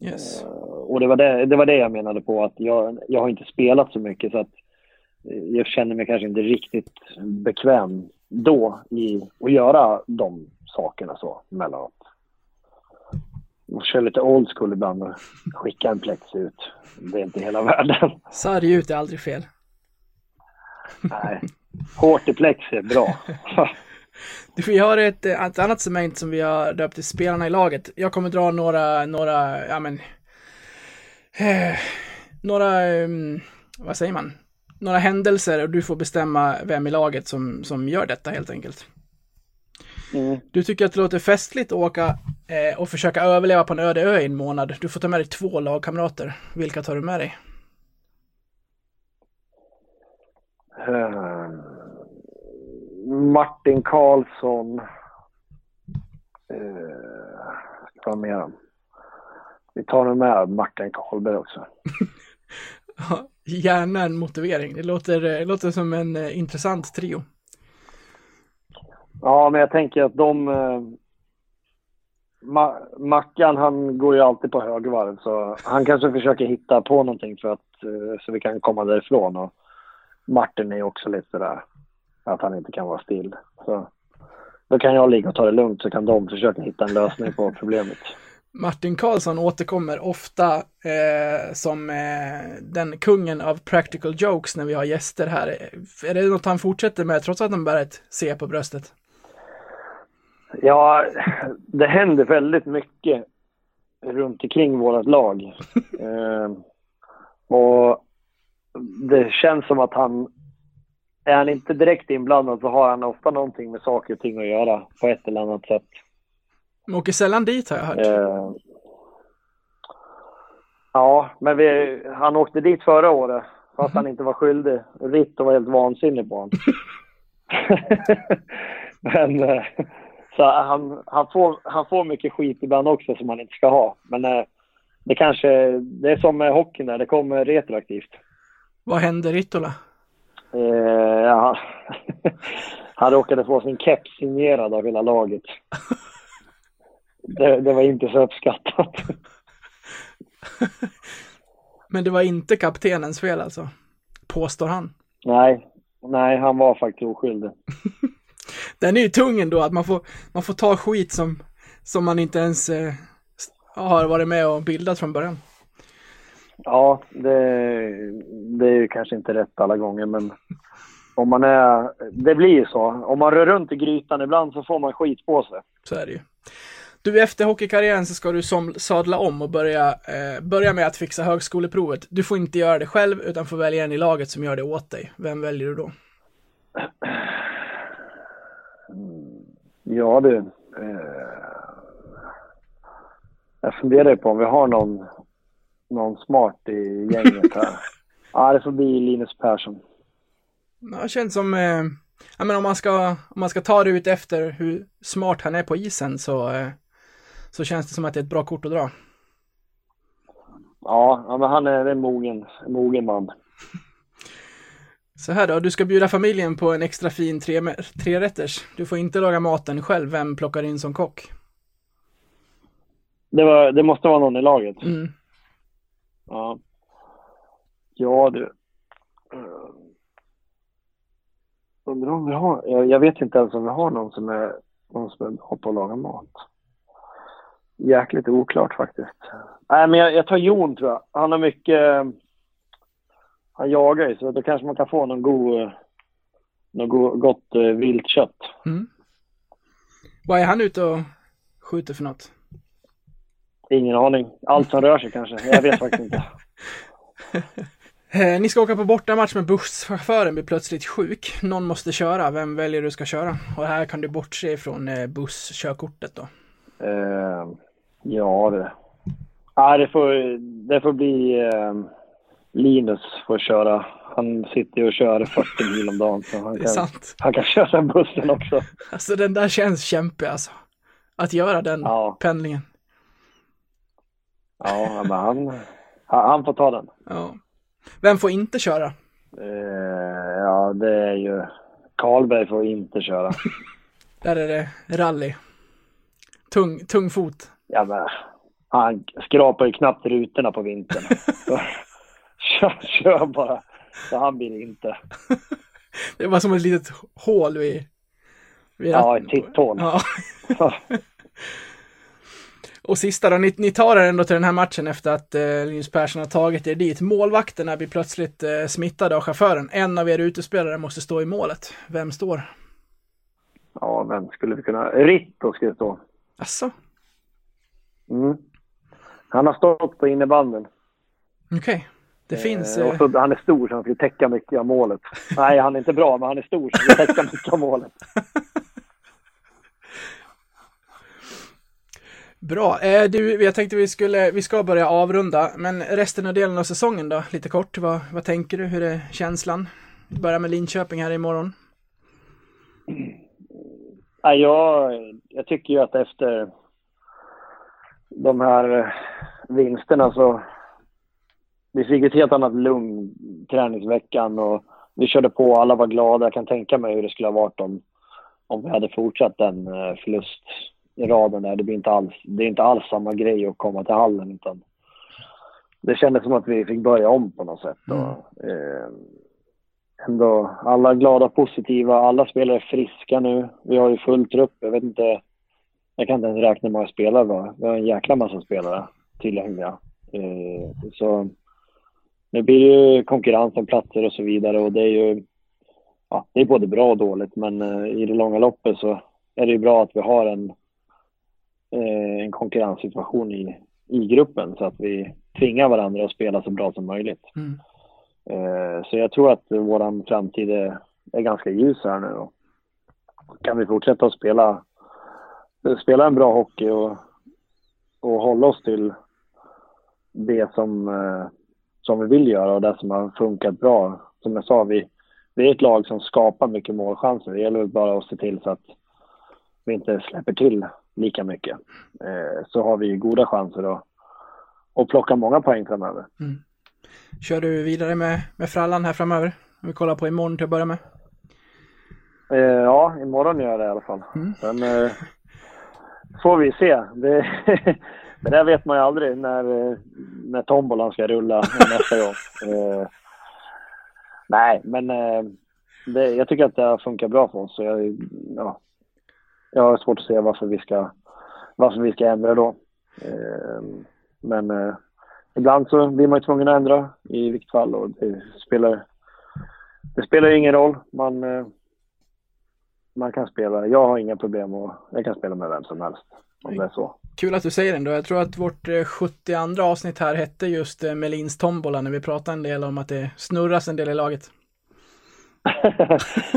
Yes. Eh, Och det var det, det var det jag menade på att jag, jag har inte spelat så mycket så att eh, jag känner mig kanske inte riktigt bekväm då i att göra de sakerna så emellanåt. Och kör lite old school ibland och skicka en plex ut. Det är inte hela världen. Sarg ut är aldrig fel. Nej. Hårt i plex är bra. Du, Vi har ett, eh, ett annat segment som vi har döpt till spelarna i laget. Jag kommer dra några, några, ja men, eh, några, ehm, vad säger man? Några händelser och du får bestämma vem i laget som, som gör detta helt enkelt. Mm. Du tycker att det låter festligt att åka eh, och försöka överleva på en öde ö i en månad. Du får ta med dig två lagkamrater. Vilka tar du med dig? Eh, Martin Karlsson. Uh, vad mer? Vi tar nog med Martin Karlberg också. Ja, Gärna en motivering. Det låter, eh, låter som en eh, intressant trio. Ja, men jag tänker att de... Eh, Ma- Mackan, han går ju alltid på högvarv så han kanske försöker hitta på någonting för att eh, så vi kan komma därifrån. Och Martin är ju också lite sådär att han inte kan vara still. Så då kan jag ligga och ta det lugnt så kan de försöka hitta en lösning på problemet. Martin Karlsson återkommer ofta eh, som eh, den kungen av practical jokes när vi har gäster här. Är det något han fortsätter med trots att han bär ett C på bröstet? Ja, det händer väldigt mycket runt omkring vårt lag. eh, och det känns som att han, är han inte direkt inblandad så har han ofta någonting med saker och ting att göra på ett eller annat sätt. De åker sällan dit har jag hört. Eh, ja, men vi, han åkte dit förra året fast han inte var skyldig. Ritto var helt vansinnig på honom. men eh, så han, han, får, han får mycket skit ibland också som han inte ska ha. Men eh, det kanske, det är som med hockeyn där, det kommer retroaktivt. Vad hände Rittola? Eh, ja. han råkade få sin keps signerad av hela laget. Det, det var inte så uppskattat. Men det var inte kaptenens fel alltså? Påstår han. Nej, nej han var faktiskt oskyldig. Den är ju tung ändå, att man får, man får ta skit som, som man inte ens eh, har varit med och bildat från början. Ja, det, det är ju kanske inte rätt alla gånger, men om man är... Det blir ju så. Om man rör runt i grytan ibland så får man skit på sig. Så är det ju. Du, efter hockeykarriären så ska du som sadla om och börja, eh, börja med att fixa högskoleprovet. Du får inte göra det själv, utan får välja en i laget som gör det åt dig. Vem väljer du då? Ja du. Eh, jag funderar på om vi har någon, någon smart i gänget här. ja, det får bli Linus Persson. Ja, det känns som, eh, ja men om man ska, om man ska ta det ut efter hur smart han är på isen så, eh, så känns det som att det är ett bra kort att dra. Ja, ja men han är en mogen, en mogen man. Så här då, du ska bjuda familjen på en extra fin tre, trerätters. Du får inte laga maten själv, vem plockar in som kock? Det, var, det måste vara någon i laget. Mm. Ja. Ja du. Ehm. Undrar om vi har, jag, jag vet inte ens om vi har någon som är, någon som är bra på att laga mat. Jäkligt oklart faktiskt. Nej men jag, jag tar Jon tror jag. Han har mycket, han jagar ju så då kanske man kan få någon god, något gott eh, viltkött. Mm. Vad är han ute och skjuter för något? Ingen aning. Allt som rör sig kanske. Jag vet faktiskt inte. Eh, Ni ska åka på bortamatch men busschauffören blir plötsligt sjuk. Någon måste köra. Vem väljer du ska köra? Och här kan du bortse från eh, busskörkortet då. Uh, ja, det... Ja, det får, det får bli uh, Linus får köra. Han sitter ju och kör 40 mil om dagen. Så han, kan, han kan köra bussen också. Alltså den där känns kämpig alltså. Att göra den Ja. pendlingen. Ja, men han, han får ta den. Ja. Vem får inte köra? Uh, ja, det är ju... Karlberg får inte köra. Där är det rally. Tung, tung fot. Ja, men han skrapar ju knappt rutorna på vintern. Så, kör, kör bara. Så han blir inte. Det var som ett litet hål vid... vid Ja, ett titthål. Ja. Och sista då, ni, ni tar er ändå till den här matchen efter att eh, Linus Persson har tagit er dit. Målvakterna blir plötsligt eh, smittade av chauffören. En av er utespelare måste stå i målet. Vem står? Ja, vem skulle vi kunna... Ritto skulle stå. Asså? Mm. Han har stått på innebanden. Okej. Det finns... Eh, Eh, så, han är stor så han skulle täcka mycket av målet. Nej, han är inte bra, men han är stor så han skulle täcka mycket av målet. Bra. Eh, du, jag tänkte vi skulle, vi ska börja avrunda, men resten av delen av säsongen då, lite kort. Vad, vad tänker du? Hur är känslan? Vi börjar med Linköping här imorgon. Ja, jag, jag tycker ju att efter de här vinsterna så... Vi fick ett helt annat lugn träningsveckan och vi körde på, alla var glada. Jag kan tänka mig hur det skulle ha varit om, om vi hade fortsatt den eh, förlust eh, förlustraden där. Det, blir inte alls, det är inte alls samma grej att komma till hallen utan det kändes som att vi fick börja om på något sätt. Mm. Och, eh, ändå alla glada, positiva. Alla spelare är friska nu. Vi har ju full trupp. Jag vet inte. Jag kan inte ens räkna hur många spelare vi har. Vi har en jäkla massa spelare tillgängliga. Eh, så nu blir det ju konkurrens om platser och så vidare och det är ju ja, det är både bra och dåligt men eh, i det långa loppet så är det ju bra att vi har en, en konkurrenssituation i, i gruppen så att vi tvingar varandra att spela så bra som möjligt. Mm. Eh, så jag tror att vår framtid är, är ganska ljus här nu. Och kan vi fortsätta att spela, spela en bra hockey och, och hålla oss till det som, eh, som vi vill göra och det som har funkat bra. Som jag sa, vi, vi är ett lag som skapar mycket målchanser. Det gäller bara att se till så att vi inte släpper till lika mycket. Eh, så har vi goda chanser att, att plocka många poäng framöver. Mm. Kör du vidare med, med frallan här framöver? Om vi kollar på imorgon till att börja med. Eh, ja, imorgon gör jag det i alla fall. Mm. Sen eh, får vi se. Det, det där vet man ju aldrig när, när tombolan ska rulla nästa gång. Eh, nej, men eh, det, jag tycker att det har funkat bra för oss. Så jag, ja, jag har svårt att se varför vi ska, varför vi ska ändra då. Ehm, men eh, ibland så blir man ju tvungen att ändra i vilket fall och det spelar, det spelar ingen roll. Man, eh, man kan spela. Jag har inga problem och jag kan spela med vem som helst om det är så. Kul att du säger det ändå. Jag tror att vårt eh, 72 avsnitt här hette just Melins tombola när vi pratade en del om att det snurras en del i laget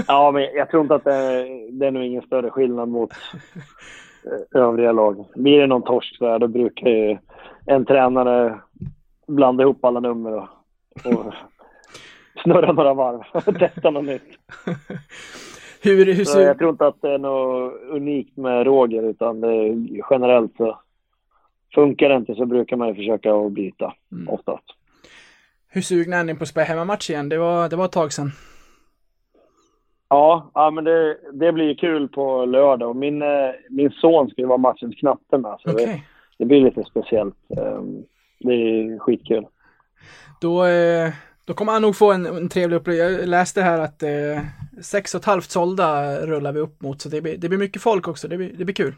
ja, men jag tror inte att det är, det är nog ingen större skillnad mot övriga lag. Blir det någon torsk så här, då brukar ju en tränare blanda ihop alla nummer och, och snurra några varv och testa något nytt. hur, hur så jag tror inte att det är något unikt med Roger utan det, generellt så funkar det inte så brukar man ju försöka att byta mm. oftast. Hur sugna är ni på att spela hemmamatch igen? Det var, det var ett tag sedan. Ja, ja men det, det blir kul på lördag och min, eh, min son ska ju vara matchens knatte med. Så okay. det, det, blir lite speciellt. Ehm, det är skitkul. Då, eh, då kommer han nog få en, en trevlig upplevelse. Jag läste här att eh, sex och ett halvt sålda rullar vi upp mot så det blir, det blir mycket folk också. Det blir, det blir kul.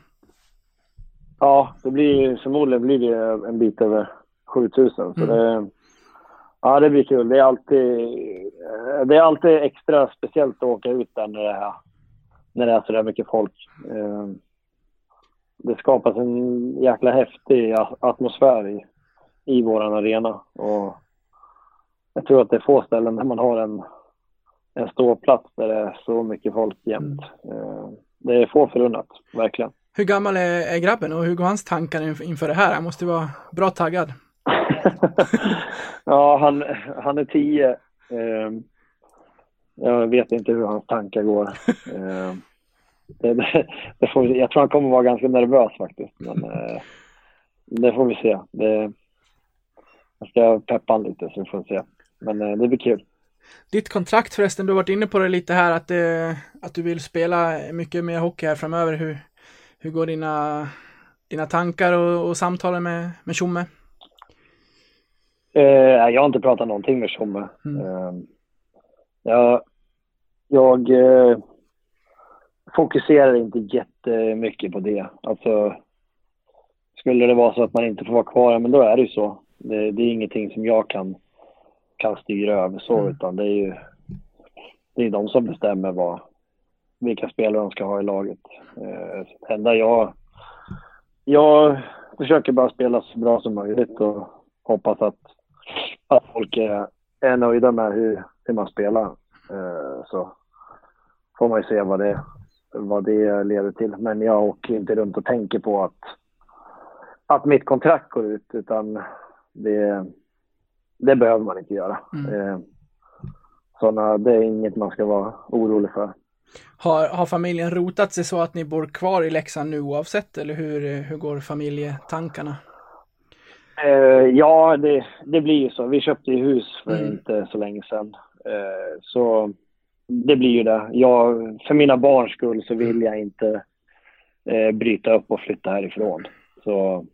Ja, det blir förmodligen blir det en bit över 7000 så mm. det Ja, det blir kul. Det är alltid, det är alltid extra speciellt att åka ut där när det är, när det är så där mycket folk. Eh, det skapas en jäkla häftig atmosfär i, i vår arena. Och jag tror att det är få ställen där man har en, en ståplats där det är så mycket folk jämt. Eh, det är få förunnat, verkligen. Hur gammal är, är grabben och hur går hans tankar inför det här? Han måste vara bra taggad. ja, han, han är tio. Eh, jag vet inte hur hans tankar går. Eh, det, det, det får, jag tror han kommer vara ganska nervös faktiskt. Men eh, det får vi se. Det, jag ska peppa honom lite så vi får se. Men eh, det blir kul. Ditt kontrakt förresten, du har varit inne på det lite här att, eh, att du vill spela mycket mer hockey här framöver. Hur, hur går dina, dina tankar och, och samtalen med, med Tjomme? Eh, jag har inte pratat någonting med Tjomme. Mm. Eh, jag, jag eh, fokuserar inte jättemycket på det. Alltså, skulle det vara så att man inte får vara kvar, men då är det ju så. Det, det är ingenting som jag kan, kan styra över så, mm. utan det är ju det är de som bestämmer vad, vilka spelare de ska ha i laget. Eh, det enda jag, jag försöker bara spela så bra som möjligt och hoppas att att folk är, är nöjda med hur, hur man spelar. Eh, så får man ju se vad det, vad det leder till. Men jag åker inte runt och tänker på att, att mitt kontrakt går ut, utan det, det behöver man inte göra. Mm. Eh, såna, det är inget man ska vara orolig för. Har, har familjen rotat sig så att ni bor kvar i Leksand nu oavsett, eller hur, hur går familjetankarna? Eh, ja, det, det blir ju så. Vi köpte ju hus för mm. inte så länge sedan. Eh, så det blir ju det. Jag, för mina barns skull så vill jag inte eh, bryta upp och flytta härifrån. Så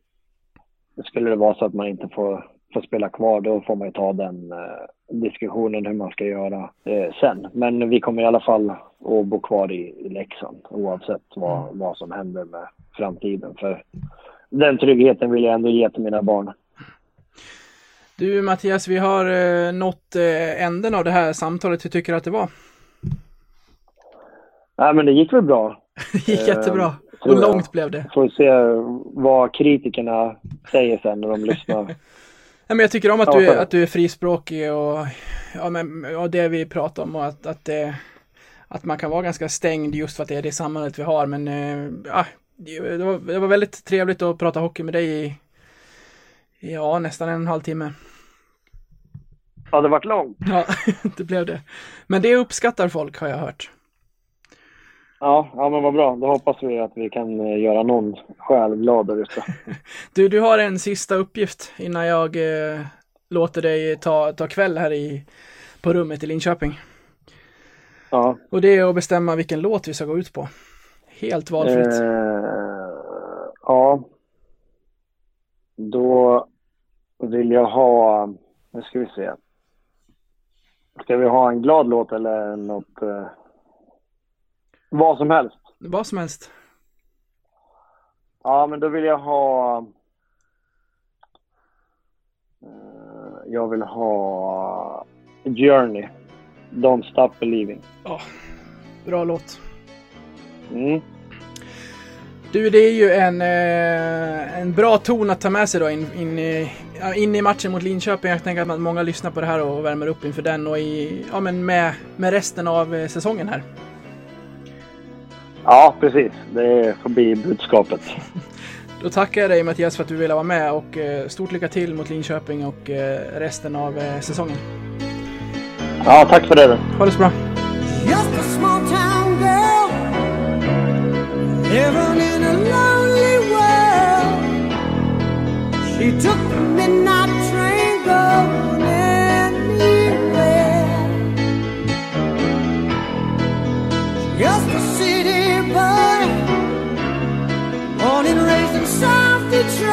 skulle det vara så att man inte får får spela kvar, då får man ju ta den eh, diskussionen hur man ska göra eh, sen. Men vi kommer i alla fall att bo kvar i, i Leksand oavsett vad, vad som händer med framtiden. För den tryggheten vill jag ändå ge till mina barn. Du Mattias, vi har eh, nått eh, änden av det här samtalet. Hur tycker du att det var? Nej, men det gick väl bra. Det gick jättebra. Eh, Och tror jag. långt blev det. Får se vad kritikerna säger sen när de lyssnar. Ja, men jag tycker om att Ja, du, är, att du är frispråkig och, ja, men, och det vi pratar om och att, att, det, att man kan vara ganska stängd just för att det är det samhället vi har. Men eh, ja, det, var, det var väldigt trevligt att prata hockey med dig i ja, nästan en halvtimme. Ja, det varit långt. Ja, det blev det. Men det uppskattar folk har jag hört. Ja, ja, men vad bra. Då hoppas vi att vi kan eh, göra någon själ glad där ute. Du, du har en sista uppgift innan jag eh, låter dig ta, ta kväll här i, på rummet i Linköping. Ja. Och det är att bestämma vilken låt vi ska gå ut på. Helt valfritt. Eh, ja. Då vill jag ha... Nu ska vi se. Ska vi ha en glad låt eller något... Eh, vad som helst. Vad som helst. Ja, men då vill jag ha... Eh, jag vill ha Journey. Don't stop believing. Bra låt. Mm. Du, det är ju en, eh, en bra ton att ta med sig då in, in, i, in i matchen mot Linköping. Jag tänker att många lyssnar på det här och värmer upp inför den och i, ja, men med, med resten av eh, säsongen här. Ja, precis. Det får bli budskapet. Då tackar jag dig Mattias för att du ville vara med och eh, stort lycka till mot Linköping och resten av säsongen. Ja, tack för det. Ha det så bra. Living in a lonely world. She took the midnight train going anywhere. Just a city boy, born and raised in South Detroit.